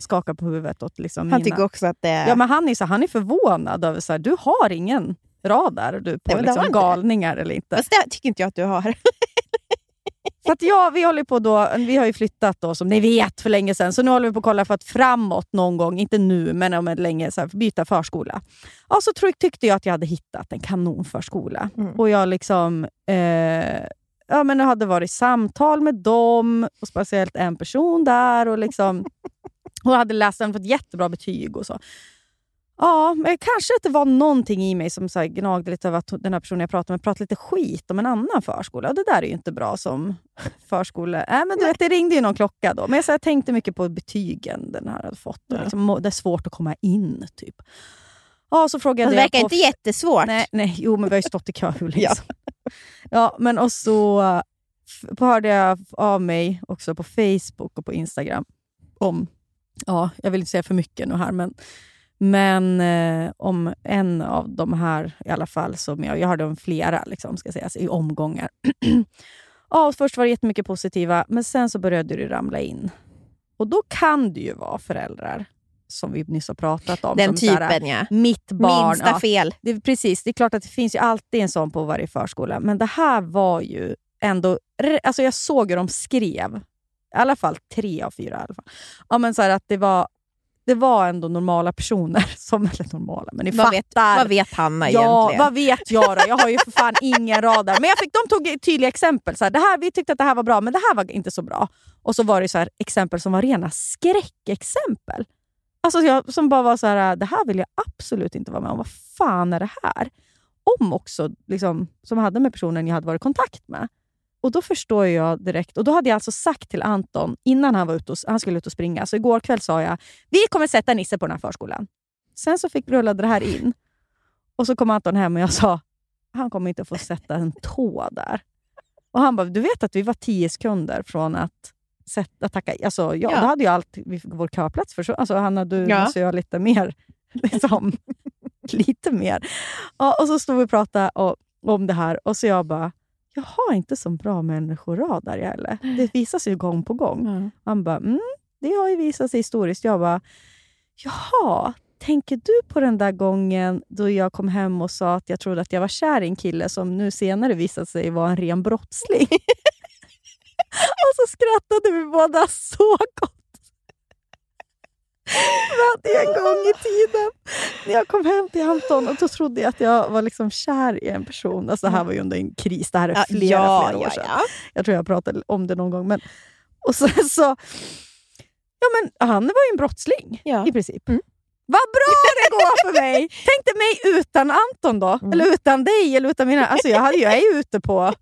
skakade på huvudet åt liksom Han mina... tycker också att det är... Ja, men han, är så, han är förvånad över så här, du har ingen radar du, på Nej, liksom, galningar eller inte. Fast det tycker inte jag att du har. För att ja, vi håller på då, vi har ju flyttat då som ni vet för länge sedan, så nu håller vi på att kolla för att framåt någon gång, inte nu men om en länge, så här, byta förskola. Ja, så tro, tyckte jag att jag hade hittat en kanonförskola. Mm. Och jag liksom, eh, ja, men jag hade varit i samtal med dem, och speciellt en person där. Och liksom, och hade läst den, fått jättebra betyg och så. Ja, men kanske att det var någonting i mig som så gnagde lite över att den här personen jag pratade med pratade lite skit om en annan förskola. Och det där är ju inte bra som förskola. Äh, men du vet, det ringde ju någon klocka då. Men jag, så här, tänkte mycket på betygen den här hade fått. Och liksom, det är svårt att komma in, typ. Ja, så frågade Det jag verkar på inte jättesvårt. Nej, nej, jo men vi har ju stått i kö hur länge Ja. ja, men och så hörde jag av mig också på Facebook och på Instagram om, ja, jag vill inte säga för mycket nu här, men, men eh, om en av de här i alla fall, som jag, jag hörde om flera liksom, ska sägas, i omgångar. ja, och först var det jättemycket positiva, men sen så började det ramla in. Och då kan det ju vara föräldrar, som vi nyss har pratat om. Den som typen ja. mitt barn. Minsta ja, fel. det, precis, det är klart att det finns ju alltid en sån på varje förskola. Men det här var ju ändå... Alltså jag såg hur de skrev. I alla fall tre av fyra. I alla fall. Ja, men så att det var, det var ändå normala personer. Som, eller normala, men ni Vad vet, fattar. vad vet Hanna Ja, egentligen? vad vet jag då? Jag har ju för fan ingen radar. Men jag fick, de tog tydliga exempel. Så här, det här, vi tyckte att det här var bra, men det här var inte så bra. Och så var det så här, exempel som var rena skräckexempel. Alltså jag, som bara var så här, det här vill jag absolut inte vara med om. Vad fan är det här? Om också, liksom, som hade med personen jag hade varit i kontakt med. Och då förstår jag direkt. Och då hade jag alltså sagt till Anton, innan han, var ute och, han skulle ut och springa, så igår kväll sa jag, vi kommer sätta Nisse på den här förskolan. Sen så fick rullade det här in. Och så kom Anton hem och jag sa, han kommer inte få sätta en tå där. Och han bara, du vet att vi var tio sekunder från att, sätta, tacka Alltså, ja, Ja. Då hade ju allt, vår köplats för Alltså, Hanna, du Ja. måste göra lite mer. Liksom, lite mer. Ja, och så stod vi och pratade och, om det här och så jag bara, jag har inte så bra människoradar heller. Det visar sig gång på gång. Han bara, mm, det har ju visat sig historiskt. Jag bara, jaha, tänker du på den där gången då jag kom hem och sa att jag trodde att jag var kär i en kille som nu senare visade sig vara en ren brottsling? och så skrattade vi båda så gott. Att en gång i tiden när jag kom hem till Anton och då trodde jag att jag var liksom kär i en person. Alltså, det här var ju under en kris, det här är flera, ja, flera år ja, sedan. ja. Jag tror jag pratade om det någon gång. Men, och sen så... Ja, men han var ju en brottsling i princip. Mm. Vad bra det går för mig! Tänk dig mig utan Anton då. Mm. Eller utan dig. Eller utan mina, alltså jag, hade, jag är ju ute på...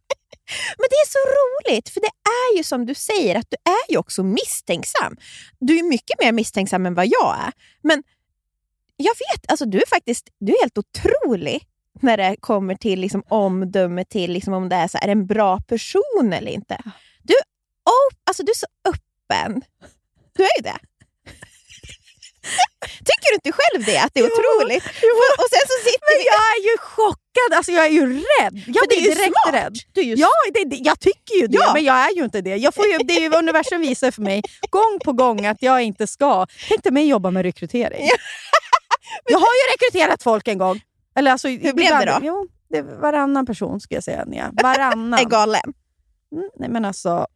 Men det är så roligt, för det är ju som du säger, att du är ju också misstänksam. Du är mycket mer misstänksam än vad jag är. Men jag vet, alltså du är faktiskt du är helt otrolig när det kommer till liksom omdöme till liksom om det är, så, är det en bra person eller inte. Du, oh, alltså du är så öppen. Du är ju det. Tycker du inte själv det? Att det är Jo, otroligt? jo. Och sen så sitter Men jag är ju chockad! Alltså jag är ju rädd. Jag blir direkt smart. rädd. Du är ju Ja, det, det, jag tycker ju det, Ja. men jag är ju inte det. Jag får ju, det är ju universum visar för mig gång på gång att jag inte ska. Tänk dig mig jobba med rekrytering. jag har ju rekryterat folk en gång. Eller alltså, Hur blev det då? Jo, det var varannan person skulle jag säga. Varannan. är galen. Mm, nej, men alltså,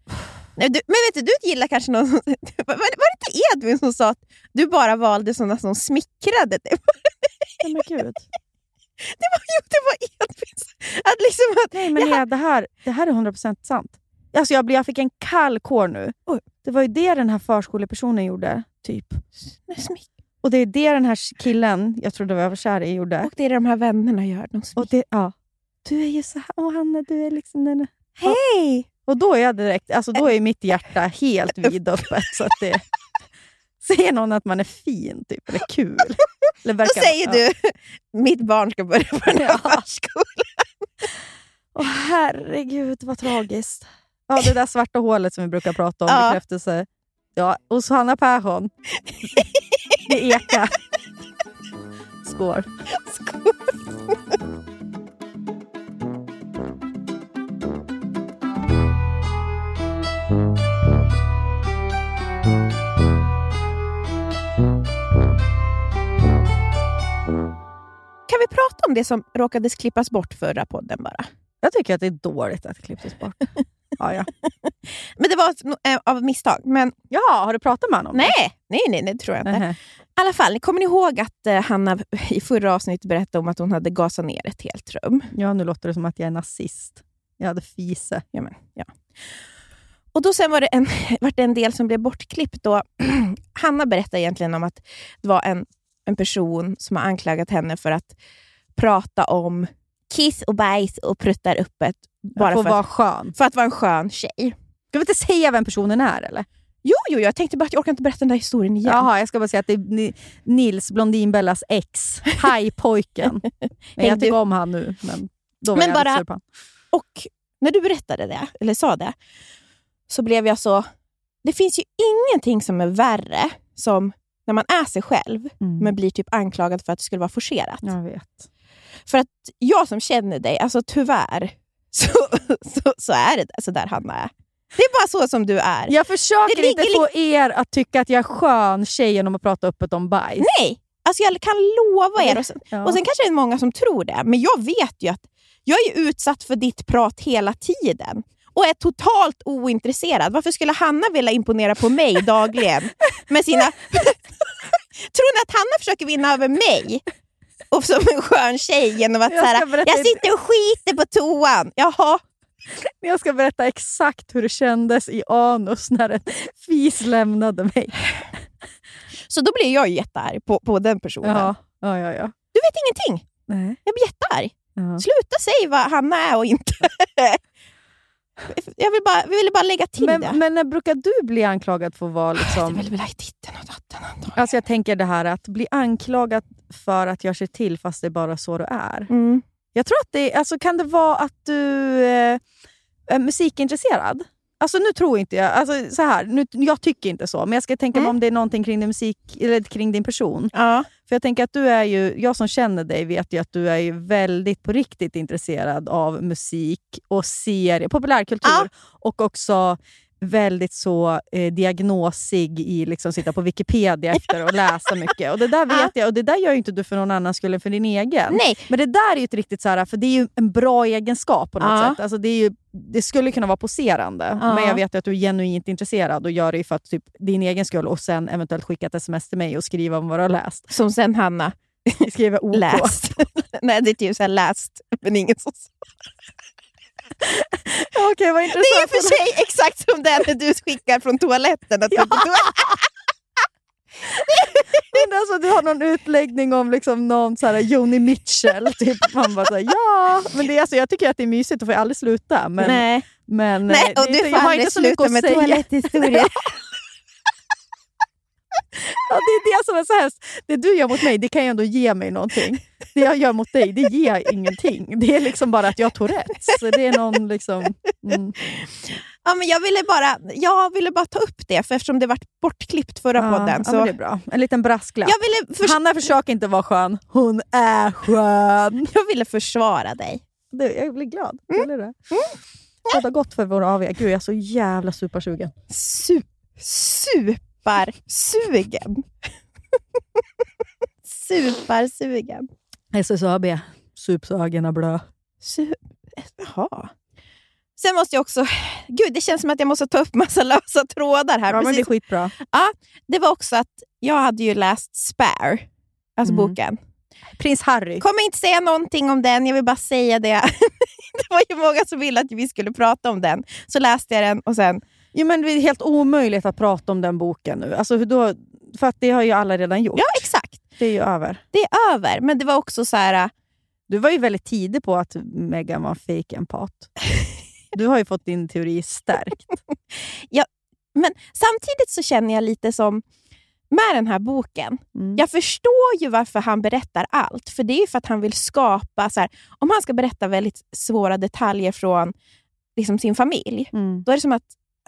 Nej, du, men vet du, du gillar kanske någon... Var, var det inte Edvin som sa att du bara valde sådana som smickrade dig? nej, men gud. Det var, jo, det var Edvin. Att liksom att, Nej, men Nia, det, här, det här är 100% sant. Alltså, jag, jag fick en kall kår nu. Oj. Det var ju det den här förskolepersonen gjorde. typ. Smick. Och det är det den här killen, jag trodde jag var kär i, gjorde. Och det är det de här vännerna gör. De Och det, ja. Du är ju så här, åh Hanna, du är liksom den... Hej! Och då är jag direkt, alltså då är mitt hjärta helt vidöppet. så att det, säger någon att man är fin, typ, eller kul. Eller Då verkar, säger ja. du, mitt barn ska börja på den här Ja. förskolan. Åh herregud, vad tragiskt. Ja, det där svarta hålet som vi brukar prata om, Ja. bekräftelse. Ja, hos Hanna Persson. Det ekar. Skål. Kan det som råkades klippas bort förra podden bara? Jag tycker att det är dåligt att det klipptes bort. Ja, ja. Men det var eh, av misstag. Men Jaha, har du pratat med honom? nej, nej, nej, det tror jag inte. Nähä. I alla fall, kommer ni ihåg att eh, Hanna i förra avsnittet berättade om att hon hade gasat ner ett helt rum? Ja, nu låter det som att jag är nazist. Jag hade fise. Ja, men, ja. Och då sen var det en, var det en del som blev bortklippt. Då. Hanna berättade egentligen om att det var en, en person som har anklagat henne för att prata om kiss och bajs och pruttar öppet. Bara för, vara att, skön. för att vara en skön tjej. Ska vi inte säga vem personen är eller? Jo, jo, jag tänkte bara att jag orkar inte berätta den där historien igen. Jaha, jag ska bara säga att det är Ni- Nils, Blondinbellas ex. Hajpojken. Men jag tycker om han nu. Men då var Men jag bara... sur på han. Och när du berättade det, eller sa det, så blev jag så... Det finns ju ingenting som är värre som när man är sig själv, Mm. men blir typ anklagad för att det skulle vara forcerat. Jag vet. För att jag som känner dig, alltså tyvärr, så, så, så är det så där Hanna är. Det är bara så som du är. Jag försöker Det inte ligger få er att tycka att jag är skön tjej genom att prata öppet om bajs. Nej! Alltså jag kan lova er. Och sen, Ja. och sen kanske det är många som tror det, men jag vet ju att jag är utsatt för ditt prat hela tiden och är totalt ointresserad. Varför skulle Hanna vilja imponera på mig dagligen med sina... tror ni att Hanna försöker vinna över mig och som en skön tjej genom att Jag berätta jag sitter och skiter på toan? Jaha, Jag ska berätta exakt hur det kändes i anus när en fis lämnade mig. så då blir jag jättearg på, på den personen. Ja, ja, ja. ja. Du vet ingenting. Nej. Jag blir jättearg. Ja. Sluta säga vad Hanna är och inte. jag vill bara, vi ville bara lägga till det. Men, men när brukar du bli anklagad för att vara Det liksom... är väl väl titten och datten antagligen. Alltså jag tänker det här att bli anklagad för att jag ser till fast det är bara så du är. Mm. Jag tror att det alltså kan det vara att du eh, är musikintresserad? Alltså nu tror inte jag, alltså så här, nu, jag tycker inte så, men jag ska tänka Mm. om det är någonting kring din musik, eller kring din person. Ja. För jag tänker att du är ju, jag som känner dig vet ju att du är ju väldigt på riktigt intresserad av musik och serier, populärkultur Ja. och också väldigt så eh, diagnosig i liksom sitta på Wikipedia efter och läsa mycket. Och Det där vet jag, och det där gör inte du för någon annan skulle än för din egen. Nej, Men det där är ju ett riktigt så här, för det är ju en bra egenskap på något Ja. sätt. Alltså det, är ju, det skulle kunna vara poserande, Ja. men jag vet att du är genuint intresserad och gör det ju för att typ, din egen skull och sen eventuellt skicka ett sms till mig och skriva om vad du har läst. som sen Hanna Skriver OK. läst. Nej, det är typ såhär läst, men ingen som Ja, Okej, vad Det intressant. är i och för sig exakt som den du skickar från toaletten. Att du, Men alltså, du har någon utläggning om liksom någon så här Joni Mitchell. Typ. Man bara så här, ja. Men det är, alltså, jag tycker att det är mysigt och får aldrig sluta. Men, nej, men, nej, eh, och det är du får jag har aldrig inte så mycket sluta med säga. Ja, det är det som är så hemskt. Det du gör mot mig, det kan ju ändå ge mig någonting. Det jag gör mot dig, det ger ingenting. Det är liksom bara att jag har Tourettes. Så det är någon liksom... Mm. Ja, men jag, ville bara, jag ville bara ta upp det, för eftersom det var bortklippt förra Ja, podden. ja, Så men det är bra. En liten brasklapp. jag, ville förs- Hanna försöker inte vara skön. Hon är skön. jag ville försvara dig. Du, jag blir glad. Mm. Det. Båda gott för våra AV. Gud, jag är så jävla supersugen. Su- supersugen. Supersugen. SSAB. Supsögen är blö. Su- Jaha. Sen måste jag också... Gud, det känns som att jag måste ta upp massa lösa trådar här. Ja, men det är skitbra. Det var också att jag hade ju läst Spare, alltså Mm. boken. Prins Harry. Kommer inte säga någonting om den, jag vill bara säga det. det var ju många som ville att vi skulle prata om den. Så läste jag den och sen... Jo, men det är helt omöjligt att prata om den boken nu. Alltså, hur då, för att det har ju alla redan gjort. Ja, exakt. Det är ju över. Det är över. Men det var också så här... Du var ju väldigt tidig på att Meghan var en fake empat. Du har ju fått din teori stärkt. Men samtidigt så känner jag lite som med den här boken. Mm. Jag förstår ju varför han berättar allt. För det är ju för att han vill skapa... Så här, om han ska berätta väldigt svåra detaljer från liksom, sin familj, Mm. då är det som att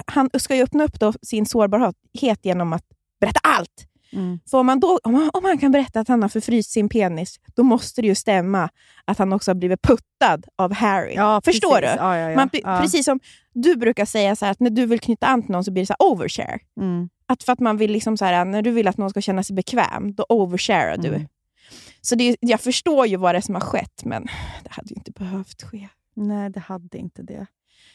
han ska ju öppna upp då sin sårbarhet genom att berätta allt. Mm. För om, man då, om, han, om han kan berätta att han har förfryst sin penis, då måste det ju stämma att han också har blivit puttad av Harry. Ja, Förstår precis. du? Ja, ja. Man. Precis som du brukar säga, så här, att när du vill knyta an till någon så blir det så overshare. Mm. Att för att man vill liksom så här, när du vill att någon ska känna sig bekväm, då oversharar du. Mm. Så det, jag förstår ju vad det är som har skett, men det hade ju inte behövt ske. Nej, det hade inte det.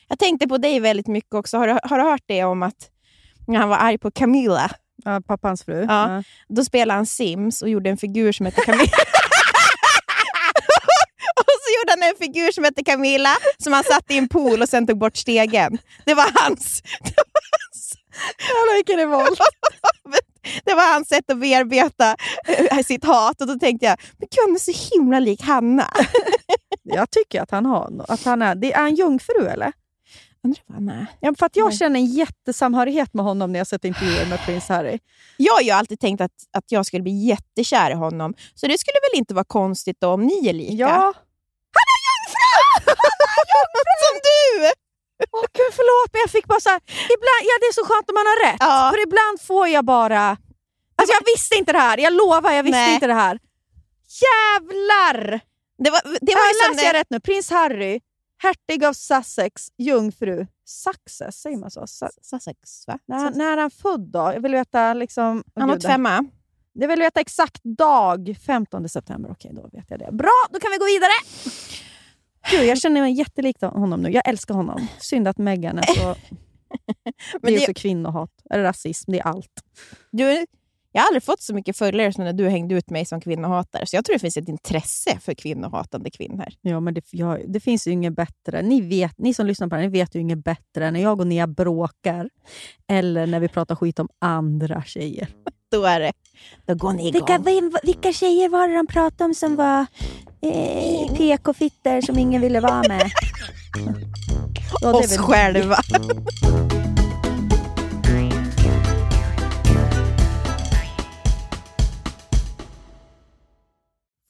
Jag tänkte på dig väldigt mycket också. Har du, har du hört det om att när han var arg på Camilla, Ja, pappans fru. Ja. då spelade han Sims och gjorde en figur som hette Camilla. och så gjorde han en figur som hette Camilla som han satte i en pool och sen tog bort stegen. Det var hans, Jävlar vilken revolt. det var hans sätt att bearbeta eh, sitt hat. Och då tänkte jag, men gud han är så himla lik Hanna. Jag tycker att han har att han är... Det är han jungfru eller? Undrar vad han är. Ja, för att jag Nej. känner en jättesamhörighet med honom när jag sett intervjuer med prins Harry. Jag har ju alltid tänkt att, att jag skulle bli jättekär i honom. Så det skulle väl inte vara konstigt då om ni är lika? Ja. Som du! Åh gud, förlåt, men jag fick bara så här, ibland, ja, Det är så skönt om man har rätt. Ja. För ibland får jag bara... Alltså jag visste inte det här, jag lovar, jag visste Nej. inte det här. Jävlar! Det var, det var som läser jag rätt nu? Prins Harry, hertig av Sussex, jungfru. Success, säger man så? Su- Sussex, va? när, när är han född då? Jag vill veta liksom... Han ett femma. Jag vill veta exakt dag. 15 september. Okej, då vet jag det. Bra, då kan vi gå vidare! Gud, jag känner mig jättelik honom nu. Jag älskar honom. Synd att Meghan är så... det är det- också kvinnohat. Eller rasism. Det är allt. Du, jag har aldrig fått så mycket följare som när du hängde ut mig som kvinnohatare. Så jag tror det finns ett intresse för kvinnohatande kvinnor. Ja, men det, jag, det finns ju inget bättre. Ni, vet, ni som lyssnar på det här, ni vet ju inget bättre när jag och Nia bråkar. Eller när vi pratar skit om andra tjejer. Då är det... Då går ni igång. vilka, vilka tjejer var det de pratade om som var eh, PK-fitter som ingen ville vara med? Ja, Oss själva.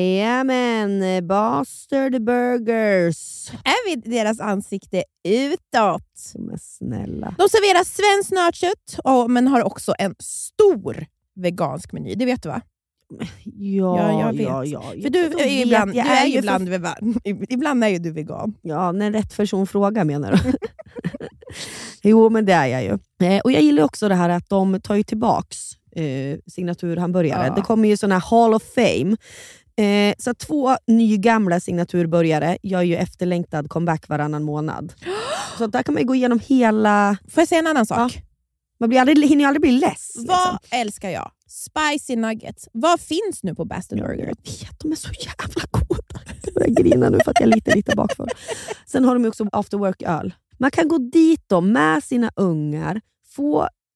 Jajamän, Bastard Burgers. Är vi deras ansikte utåt? Är snälla. De serverar svenskt nötkött, och- men har också en stor vegansk meny. Det vet du va? Ja, Ja, jag vet. ja, ja. För du är ibland, du jag är ju för- ibland, vegan. ibland är ju du vegan. Ja, när rätt person frågar menar du? jo, men det är jag ju. Eh, och Jag gillar också det här att de tar ju tillbaks eh, signaturhamburgare. Ja. Det kommer ju såna här Hall of Fame. Eh, så två nygamla signaturburgare gör ju efterlängtad comeback varannan månad. Så där kan man gå igenom hela... Får jag säga en annan sak? Man blir aldrig, hinner ju aldrig bli less. Vad liksom. älskar jag? Spicy nuggets. Vad finns nu på Bastard Burger? Jag vet, de är så jävla goda. Jag börjar grina nu för att jag är lite, lite bakfull. Sen har de också after work-öl. Man kan gå dit då med sina ungar, få,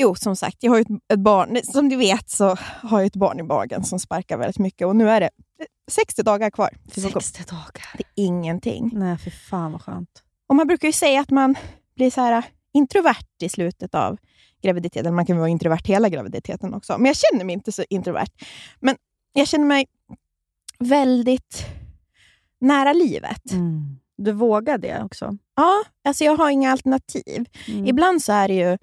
Jo, som sagt, jag har ju ett, barn. Som du vet så har jag ett barn i magen som sparkar väldigt mycket och nu är det 60 dagar kvar. till Stockholm. 60 dagar. Det är ingenting. Nej, för fan vad skönt. Och man brukar ju säga att man blir så här äh, introvert i slutet av graviditeten. Man kan vara introvert hela graviditeten också. Men jag känner mig inte så introvert. Men jag känner mig väldigt nära livet. Mm. Du vågar det också? Ja, alltså jag har inga alternativ. Mm. Ibland så är det ju...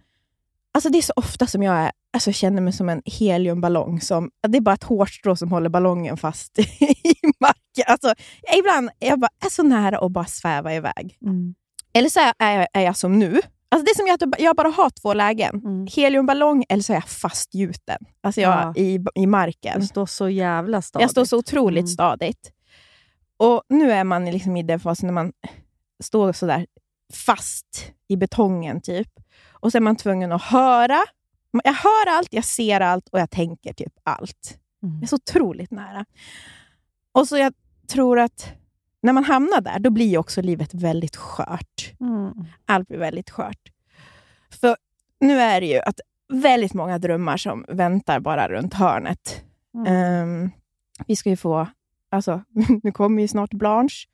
Alltså det är så ofta som jag är, alltså känner mig som en heliumballong. Som, det är bara ett hårstrå som håller ballongen fast i marken. Alltså, ibland är jag bara är så nära att bara sväva iväg. Mm. Eller så är jag, är jag som nu. Alltså det är som att jag bara har två lägen. Mm. Heliumballong eller så är jag fastgjuten alltså jag, Ja. i, i marken. Du står så jävla stadigt. Jag står så otroligt Mm. stadigt. Och nu är man liksom i den fasen när man står sådär fast i betongen typ. Och så är man tvungen att höra. Jag hör allt, jag ser allt och jag tänker typ allt. Mm. Jag är så otroligt nära. Och så jag tror att när man hamnar där, då blir ju också livet väldigt skört. Mm. Allt blir väldigt skört. För nu är det ju att väldigt många drömmar som väntar bara runt hörnet. Mm. Ehm, vi ska ju få, alltså, nu kommer ju snart Blanche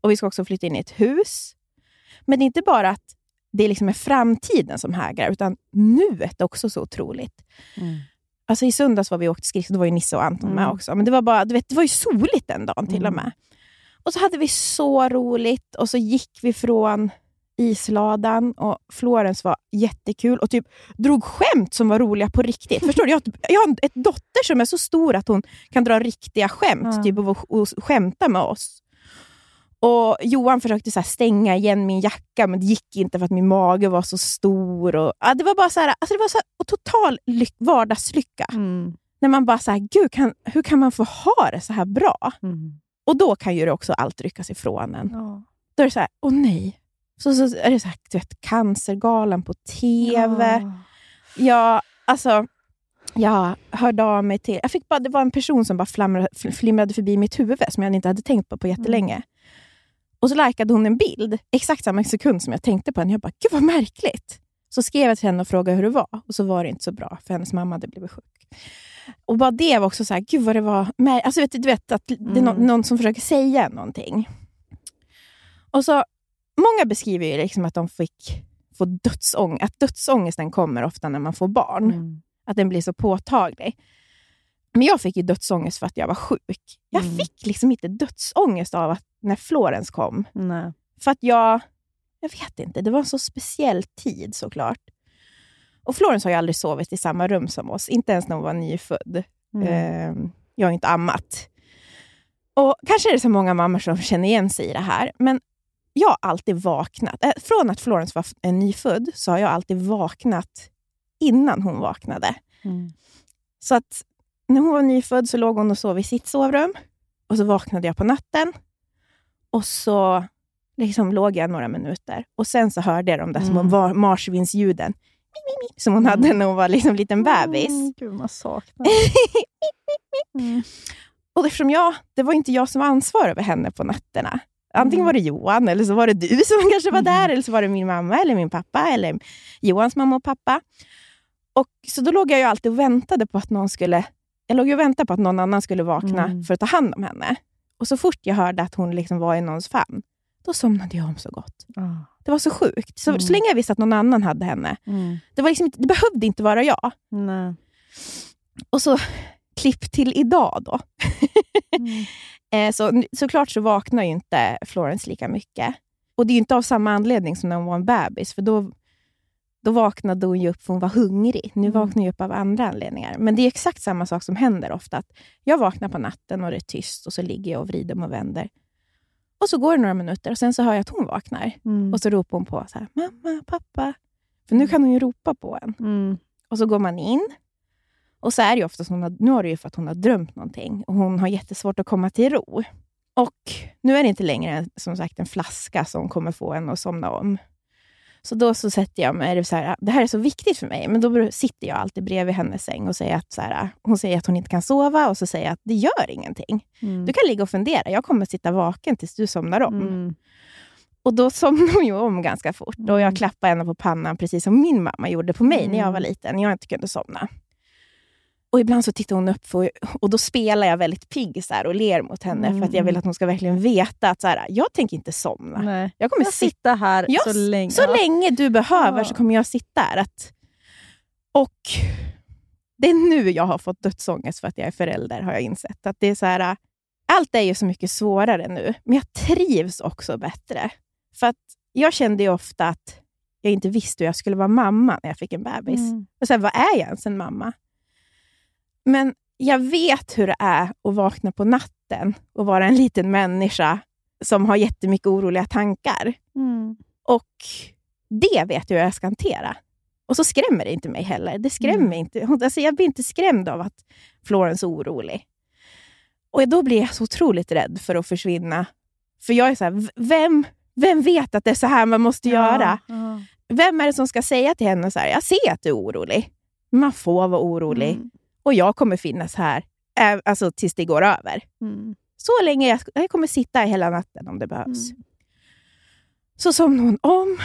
och vi ska också flytta in i ett hus. Men det är inte bara att det liksom är framtiden som hägrar, utan nuet är också så otroligt. Mm. Alltså I söndags var vi och åkte skridskor, då var ju Nisse och Anton med Mm. också. Men det var, bara, du vet, det var ju soligt den dagen till och Mm. med. Och så hade vi så roligt och så gick vi från isladan och Florens var jättekul och typ drog skämt som var roliga på riktigt. Förstår du? Jag, har- jag har en dotter som är så stor att hon kan dra riktiga skämt Ja. typ, och, och skämta med oss. Och Johan försökte så stänga igen min jacka, men det gick inte för att min mage var så stor. Och, ja, det var bara så här, alltså det var så här, och total lyck, vardagslycka. Mm. När man bara så här, gud, kan, hur kan man få ha det så här bra? Mm. Och då kan ju det också allt ryckas ifrån en. Ja. Då är det så här, åh nej. Så, så är det så här, du vet, Cancergalan på TV. Ja. Ja, alltså, jag hörde av mig till... Jag fick bara, det var en person som bara flamrade, fl- flimrade förbi mitt huvud som jag inte hade tänkt på på jättelänge. Och så likade hon en bild, exakt samma sekund som jag tänkte på henne. Jag bara, gud vad märkligt. Så skrev jag till henne och frågade hur det var. Och så var det inte så bra, för hennes mamma hade blivit sjuk. Och bara det var också så här, gud vad det var... mär- Alltså vet du, vet att det är nå- Mm. någon som försöker säga någonting. Och så, många beskriver ju liksom att de fick få dödsångest. Att dödsångesten kommer ofta när man får barn. Mm. Att den blir så påtaglig. Men jag fick ju dödsångest för att jag var sjuk. Jag Mm. fick liksom inte dödsångest av att när Florens kom. Nej. För att jag... Jag vet inte, det var en så speciell tid såklart. Och Florens har ju aldrig sovit i samma rum som oss. Inte ens när hon var nyfödd. Mm. Eh, jag har inte ammat. Och Kanske är det så många mammor som känner igen sig i det här. Men jag har alltid vaknat. Eh, från att Florens var eh, nyfödd så har jag alltid vaknat innan hon vaknade. Mm. Så att när hon var nyfödd så låg hon och sov i sitt sovrum. Och så vaknade jag på natten. Och så liksom låg jag några minuter. Och sen så hörde jag de där små Mm. var- marsvinsljuden som hon hade när hon var liksom liten bebis. Mm, gud, man saknar. Mm. Och eftersom jag, det var inte jag som var ansvarig över henne på nätterna. Antingen Mm. var det Johan, eller så var det du som kanske var Mm. där, eller så var det min mamma, eller min pappa, eller Johans mamma och pappa. Och Så då låg jag ju alltid och väntade på att någon skulle... Jag låg och väntade på att någon annan skulle vakna Mm. för att ta hand om henne. Och så fort jag hörde att hon liksom var i någons famn, då somnade jag om så gott. Ah. Det var så sjukt. Så, Mm. så länge jag visste att någon annan hade henne, Mm. det, var liksom det behövde inte vara jag. Nej. Och så klipp till idag då. Mm. Eh, så, såklart så vaknar ju inte Florence lika mycket. Och det är ju inte av samma anledning som när hon var en bebis, för då, då vaknade hon upp för hon var hungrig. Nu Mm. vaknar hon upp av andra anledningar. Men det är exakt samma sak som händer ofta. Att jag vaknar på natten och det är tyst och så ligger jag och vrider mig och vänder. Och så går det några minuter och sen så hör jag att hon vaknar. Mm. Och så ropar hon på så här, mamma, pappa. För nu kan hon ju ropa på en. Mm. Och så går man in. Och så är det ofta har, nu är det ju för att hon har drömt någonting och hon har jättesvårt att komma till ro. Och nu är det inte längre som sagt en flaska som kommer få en att somna om. Så då så sätter jag mig, så här, det här är så viktigt för mig, men då sitter jag alltid bredvid hennes säng och säger att, så här, hon säger att hon inte kan sova och så säger jag att det gör ingenting. Mm. Du kan ligga och fundera, jag kommer sitta vaken tills du somnar om. Mm. Och då somnar hon ju om ganska fort. Och Mm. jag klappar henne på pannan precis som min mamma gjorde på mig när jag var Mm. liten. Jag inte kunde somna. Och ibland så tittar hon upp och, och då spelar jag väldigt pigg så här och ler mot henne för att jag Mm. vill att hon ska verkligen veta att så här, jag tänker inte somna. Nej. Jag kommer Jag sitta här Ja, så länge. så länge du behöver Ja. så kommer jag sitta här. Att, och det är nu jag har fått dödsångest för att jag är förälder, har jag insett. Att det är så här, allt är ju så mycket svårare nu, men jag trivs också bättre. För att jag kände ju ofta att jag inte visste hur jag skulle vara mamma när jag fick en bebis. Mm. Och här, vad är jag ens en mamma? Men jag vet hur det är att vakna på natten och vara en liten människa som har jättemycket oroliga tankar. Mm. Och det vet jag hur jag ska hantera. Och så skrämmer det inte mig heller. Det skrämmer Mm. inte. Alltså jag blir inte skrämd av att Florence är orolig. Och då blir jag så otroligt rädd för att försvinna. För jag är så här, vem, vem vet att det är så här man måste göra? Ja. Vem är det som ska säga till henne så här, jag ser att du är orolig. Man får vara orolig. Mm. Och jag kommer finnas här alltså, tills det går över. Mm. Så länge jag, jag kommer sitta här hela natten om det behövs. Mm. Så somnar hon om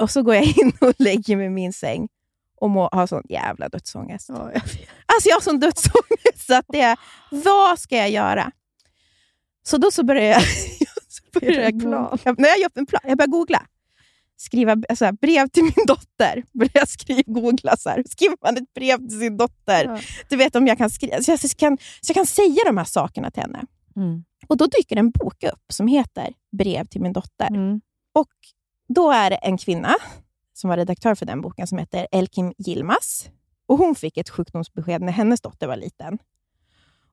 och så går jag in och lägger mig i min säng och må, har sån jävla dödsångest. Ja, jag. Alltså jag har sån dödsångest så att det är, vad ska jag göra? Så då så börjar jag, så börjar jag googla. Jag, nej, jag en plan. Jag börjar googla. Skriva alltså, brev till min dotter. Börjar jag skriva, googla så här. Skriver man ett brev till sin dotter? Ja. Du vet om jag kan skriva, så jag kan, så jag kan säga de här sakerna till henne. Mm. Och Då dyker en bok upp som heter Brev till min dotter. Mm. Och Då är det en kvinna som var redaktör för den boken som heter Elkim Yilmaz. Och Hon fick ett sjukdomsbesked när hennes dotter var liten.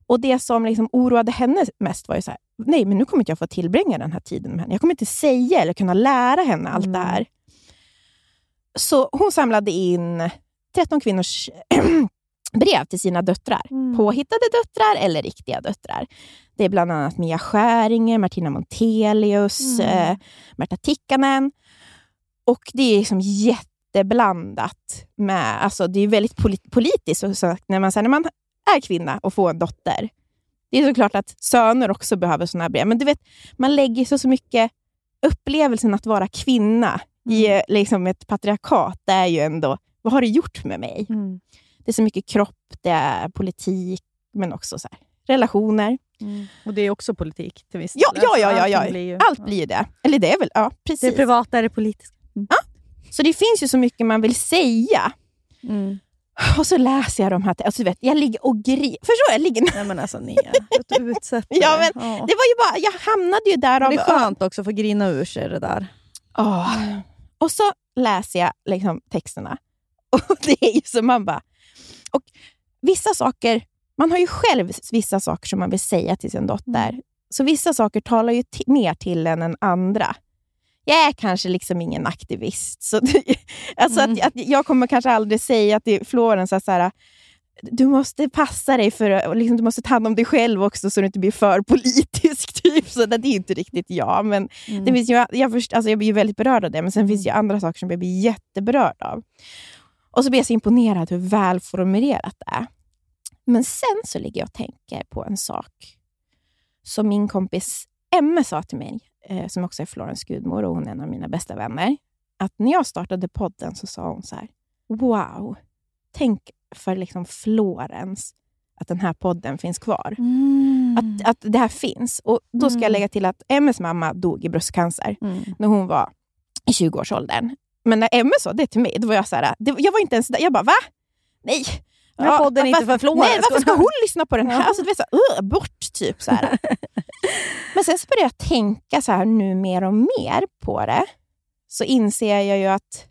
Och det som liksom oroade henne mest var ju så här, nej men nu kommer inte jag få tillbringa den här tiden med henne. Jag kommer inte säga eller kunna lära henne allt det här. Så hon samlade in 13 kvinnors brev till sina döttrar. Mm. Påhittade döttrar eller riktiga döttrar. Det är bland annat Mia Skäringer, Martina Montelius, Mm. eh, Märta Tikkanen. Och det är liksom jätteblandat. Med, alltså det är väldigt polit- politiskt och så, när, man, så här, när man är kvinna och får en dotter. Det är såklart att söner också behöver såna här brev. Men du vet, man lägger så, så mycket upplevelsen att vara kvinna i eh, liksom ett patriarkat. Det är ju ändå, vad har det gjort med mig? Mm. Det är så mycket kropp, det är politik, men också så här, relationer. Och det är också politik till viss Ja, del. ja, ja, ja, Allting ja. blir ju- Allt blir det. Eller det är väl, ja Det är precis. privata, är det politiska. Så det finns ju så mycket man vill säga. Mm. Och så läser jag de här, alltså, vet, jag ligger och griner. Förstår du? Jag ligger Nej men alltså Nia, Ja, men Ja. Det var ju bara, jag hamnade ju där av... Det är skönt också att få grina ur sig det där. Åh. Och så läser jag liksom texterna. Och det är ju som man bara... Och vissa saker, man har ju själv vissa saker som man vill säga till sin dotter. Så vissa saker talar ju mer till en än andra. Jag är kanske liksom ingen aktivist. Så det, alltså Mm. att, att jag kommer kanske aldrig säga till Florens att så här, du måste passa dig för liksom, du måste ta hand om dig själv också så du inte blir för politisk. Typ. Så det, det är inte riktigt jag. Men Mm. det finns ju, jag, först, alltså jag blir ju väldigt berörd av det, men sen finns det ju andra saker som jag blir jätteberörd av. Och så blir jag så imponerad hur välformulerat det är. Men sen så ligger jag och tänker på en sak som min kompis Emme sa till mig, eh, som också är Florens gudmor och hon är en av mina bästa vänner. Att när jag startade podden så sa hon så här, wow, tänk för liksom Florens att den här podden finns kvar. Att, att det här finns. Och Då ska jag Mm. lägga till att Emmes mamma dog i bröstcancer Mm. när hon var i 20-årsåldern. Men när Emme sa det till mig, då var jag så här, det, jag var inte ens där. Jag bara, va? Nej. Den här podden är inte för Florens. Nej, varför ska hon lyssna på den här? Ja. Alltså, du vet, så här, "Ugh, bort, typ. Så här. Men sen så började jag tänka så här nu mer och mer på det. Så inser jag ju att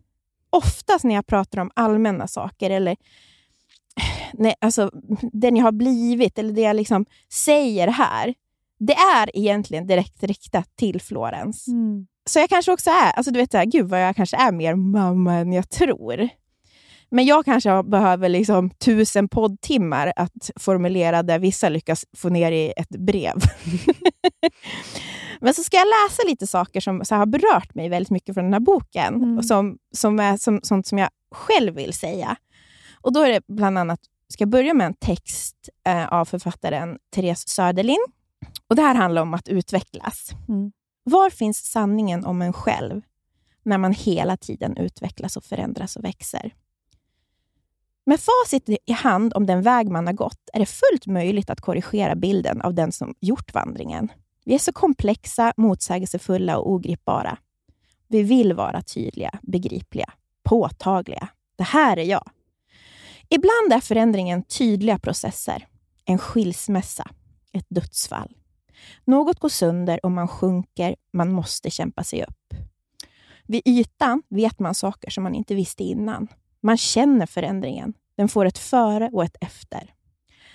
oftast när jag pratar om allmänna saker eller nej, alltså, den jag har blivit eller det jag liksom säger här, det är egentligen direkt riktat till Florens. Mm. Så jag kanske också är, alltså du vet, så här, gud vad jag kanske är mer mamma än jag tror. Men jag kanske behöver liksom tusen poddtimmar att formulera där vissa lyckas få ner i ett brev. Men så ska jag läsa lite saker som så har berört mig väldigt mycket från den här boken. Mm. Och som, som är som, sånt som jag själv vill säga. Och då är det bland annat, ska jag börja med en text eh, av författaren Therese Söderlind. Och Det här handlar om att utvecklas. Mm. Var finns sanningen om en själv när man hela tiden utvecklas och förändras och växer? Med facit i hand om den väg man har gått är det fullt möjligt att korrigera bilden av den som gjort vandringen. Vi är så komplexa, motsägelsefulla och ogripbara. Vi vill vara tydliga, begripliga, påtagliga. Det här är jag. Ibland är förändringen tydliga processer. En skilsmässa, ett dödsfall. Något går sönder och man sjunker, man måste kämpa sig upp. Vid ytan vet man saker som man inte visste innan. Man känner förändringen. Den får ett före och ett efter.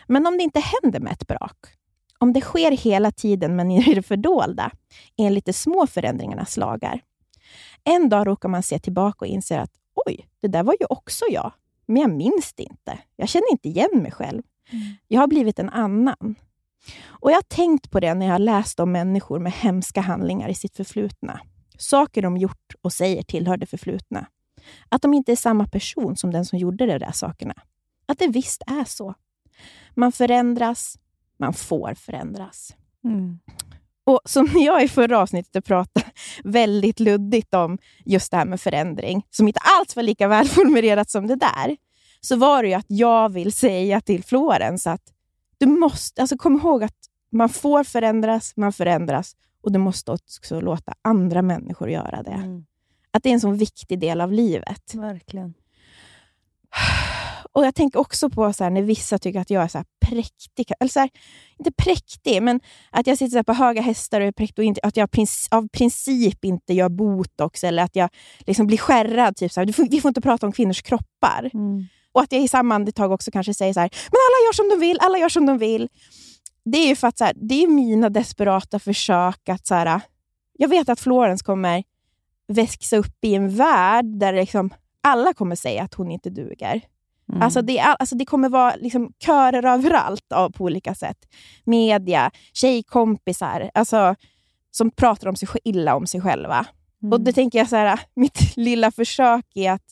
Men om det inte händer med ett brak, om det sker hela tiden men i det fördolda, enligt de små förändringarnas lagar. En dag råkar man se tillbaka och inser att oj, det där var ju också jag. Men jag minns det inte. Jag känner inte igen mig själv. Jag har blivit en annan. Och Jag har tänkt på det när jag har läst om människor med hemska handlingar i sitt förflutna. Saker de gjort och säger tillhör det förflutna. Att de inte är samma person som den som gjorde de där sakerna. Att det visst är så. Man förändras, man får förändras. Mm. Och som jag i förra avsnittet pratade väldigt luddigt om just det här med förändring, som inte alls var lika välformulerat som det där, så var det ju att jag vill säga till Florens att du måste, alltså kom ihåg att man får förändras, man förändras och du måste också låta andra människor göra det. Mm. Att det är en så viktig del av livet. Verkligen. Och Jag tänker också på så här, när vissa tycker att jag är så här präktig. Eller så här, inte präktig, men att jag sitter så på höga hästar och är präktig och inte, att jag prins- av princip inte gör botox eller att jag liksom blir skärrad. Typ så här, vi får inte prata om kvinnors kroppar. Mm. Och att jag i samma andetag också kanske säger så här, men alla gör som de vill, alla gör som de vill. det är ju för att så det är mina desperata försök att... Så jag vet att Florence kommer växa upp i en värld där liksom alla kommer säga att hon inte duger. Mm. Alltså, det, all- alltså det kommer vara liksom körer överallt av, på olika sätt. Media, tjejkompisar alltså, som pratar om sig, illa om sig själva. Mm. Och då tänker jag så här, mitt lilla försök är att,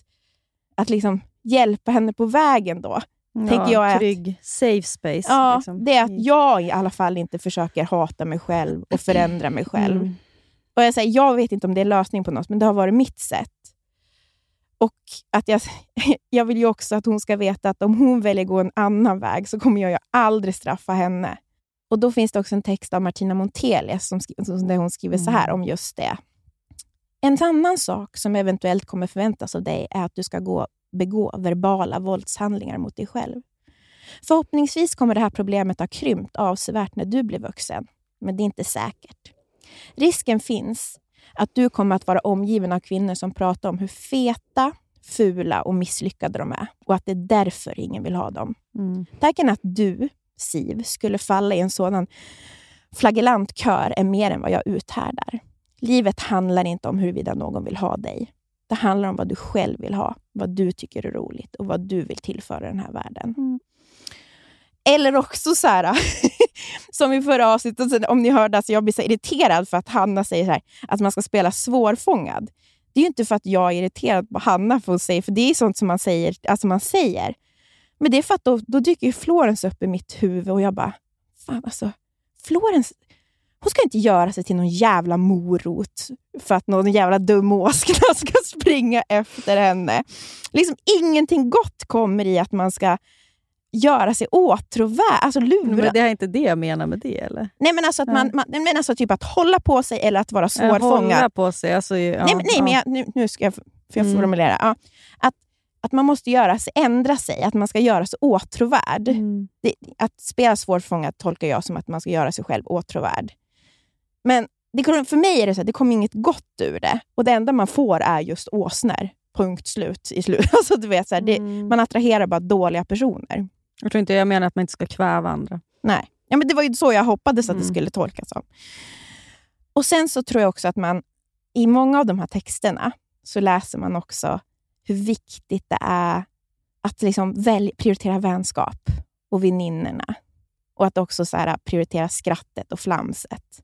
att liksom hjälpa henne på vägen då. tänker jag att- trygg, safe space. Ja, liksom. Det är att jag i alla fall inte försöker hata mig själv och förändra mig själv. Mm. Och jag, säger, jag vet inte om det är lösning på något, men det har varit mitt sätt. Och att jag, jag vill ju också att hon ska veta att om hon väljer gå en annan väg så kommer jag ju aldrig straffa henne. Och Då finns det också en text av Martina Montelius som, som- där hon skriver så här om just det. En annan sak som eventuellt kommer förväntas av dig är att du ska gå, begå verbala våldshandlingar mot dig själv. Förhoppningsvis kommer det här problemet ha krympt avsevärt när du blir vuxen, men det är inte säkert. Risken finns att du kommer att vara omgiven av kvinnor som pratar om hur feta, fula och misslyckade de är och att det är därför ingen vill ha dem. Mm. Tanken att du, Siv, skulle falla i en sådan flagellant kör är mer än vad jag uthärdar. Livet handlar inte om huruvida någon vill ha dig. Det handlar om vad du själv vill ha, vad du tycker är roligt och vad du vill tillföra den här världen. Mm. Eller också så här, som i förra avsnittet, om ni hörde, alltså jag blir så irriterad för att Hanna säger så här, att man ska spela svårfångad. Det är ju inte för att jag är irriterad på Hanna, för, att säga, för det är sånt som man säger. Alltså man säger. Men det är för att då, då dyker ju Florence upp i mitt huvud och jag bara, fan alltså, Florens, hon ska inte göra sig till någon jävla morot för att någon jävla dum åskna ska springa efter henne. Liksom ingenting gott kommer i att man ska göra sig åtråvärd, alltså lura. Men det är inte det jag menar med det, eller? Nej, men alltså, att man, man, men alltså typ att hålla på sig eller att vara svårfångad. Hålla på sig. Alltså, ja, nej, men, nej, ja. men jag, nu, nu ska jag, för jag Mm. formulera. Ja, att, att man måste göra sig, ändra sig, att man ska göra sig åtråvärd. Mm. Det, att spela svårfångad tolkar jag som att man ska göra sig själv åtråvärd. Men det, för mig är det så att det kommer inget gott ur det. Och Det enda man får är just åsnor. Punkt slut. i slut. Alltså, du vet, så här, det, Mm. Man attraherar bara dåliga personer. Jag tror inte jag menar att man inte ska kväva andra. Nej. Ja, men det var ju så jag hoppades att det Mm. skulle tolkas som. Och Sen så tror jag också att man i många av de här texterna så läser man också hur viktigt det är att liksom välj, prioritera vänskap och väninnorna. Och att också så här, prioritera skrattet och flamset.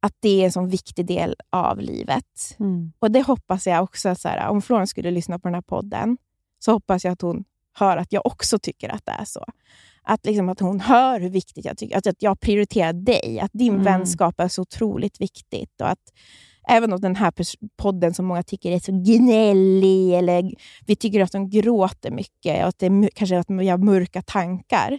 Att det är en sån viktig del av livet. Mm. Och det hoppas jag också, så här, om Florence skulle lyssna på den här podden, så hoppas jag att hon hör att jag också tycker att det är så. Att, liksom, att hon hör hur viktigt jag tycker, att, att jag prioriterar dig, att din Mm. vänskap är så otroligt viktigt. Och att även om den här podden som många tycker är så gnällig, eller vi tycker att de gråter mycket, och att det är kanske att vi har mörka tankar,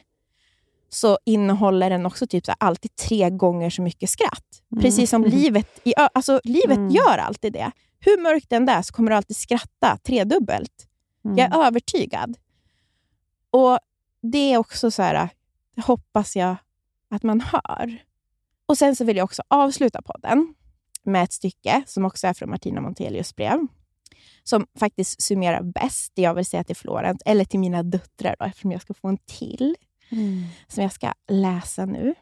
så innehåller den också typ så här, alltid tre gånger så mycket skratt. Precis som livet, i, alltså, livet Mm. gör alltid det. Hur mörkt den är så kommer du alltid skratta tredubbelt. Mm. Jag är övertygad. Och Det är också så här, det hoppas jag att man hör. Och Sen så vill jag också avsluta podden med ett stycke som också är från Martina Montelius brev. Som faktiskt summerar bäst det jag vill säga till Florent, eller till mina döttrar då, eftersom jag ska få en till Mm. som jag ska läsa nu.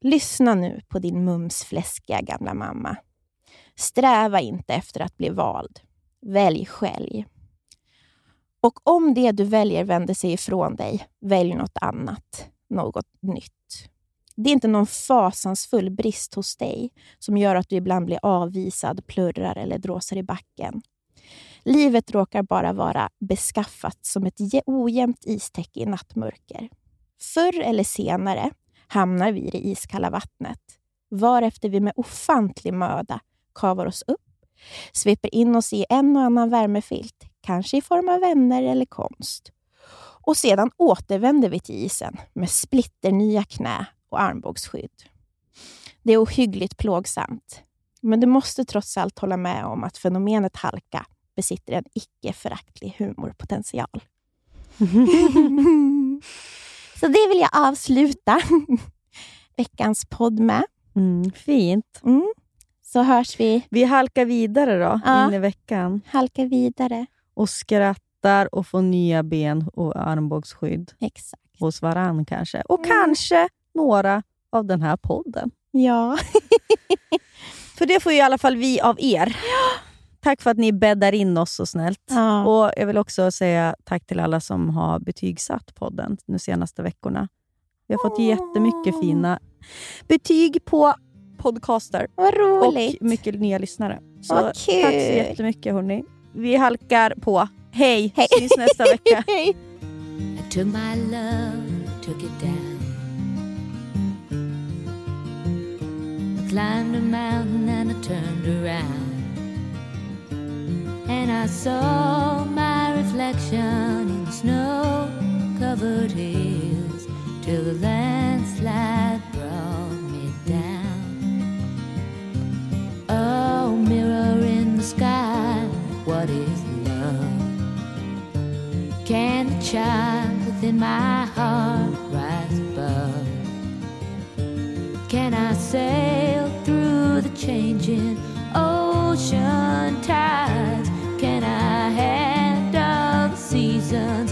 Lyssna nu på din mums fläskiga gamla mamma. Sträva inte efter att bli vald. Välj själv. Och om det du väljer vänder sig ifrån dig, välj något annat. Något nytt. Det är inte någon fasansfull brist hos dig som gör att du ibland blir avvisad, plurrar eller dråsar i backen. Livet råkar bara vara beskaffat som ett ojämnt istäcke i nattmörker. Förr eller senare hamnar vi i det iskalla vattnet, varefter vi med ofantlig möda kavar oss upp, sveper in oss i en och annan värmefilt, kanske i form av vänner eller konst. Och sedan återvänder vi till isen med splitternya knä och armbågsskydd. Det är ohyggligt plågsamt, men du måste trots allt hålla med om att fenomenet halka besitter en icke föraktlig humorpotential. Så det vill jag avsluta veckans podd med. Mm. Fint. Mm. Så hörs vi. Vi halkar vidare då, Ja. in i veckan. Halka vidare. Och skrattar och får nya ben och armbågsskydd Exakt. hos varann kanske. Och Mm. kanske några av den här podden. Ja. För det får ju i alla fall vi av er. Tack för att ni bäddar in oss så snällt. ja. Och Jag vill också säga tack till alla som har betygsatt podden de senaste veckorna. Vi har fått jättemycket fina betyg på podcaster Vad roligt. och mycket nya lyssnare. Så Vad tack så kul. jättemycket hörni. Vi halkar på. Hej! Hej. Syns nästa vecka. Hej. I took my love, took it down. I climbed a mountain and I turned around. And I saw my reflection in snow covered hills till the landslide brought me down. Oh, mirror in the sky, what is love? Can the child within my heart rise above? Can I sail through the changing ocean tides? Can I handle the seasons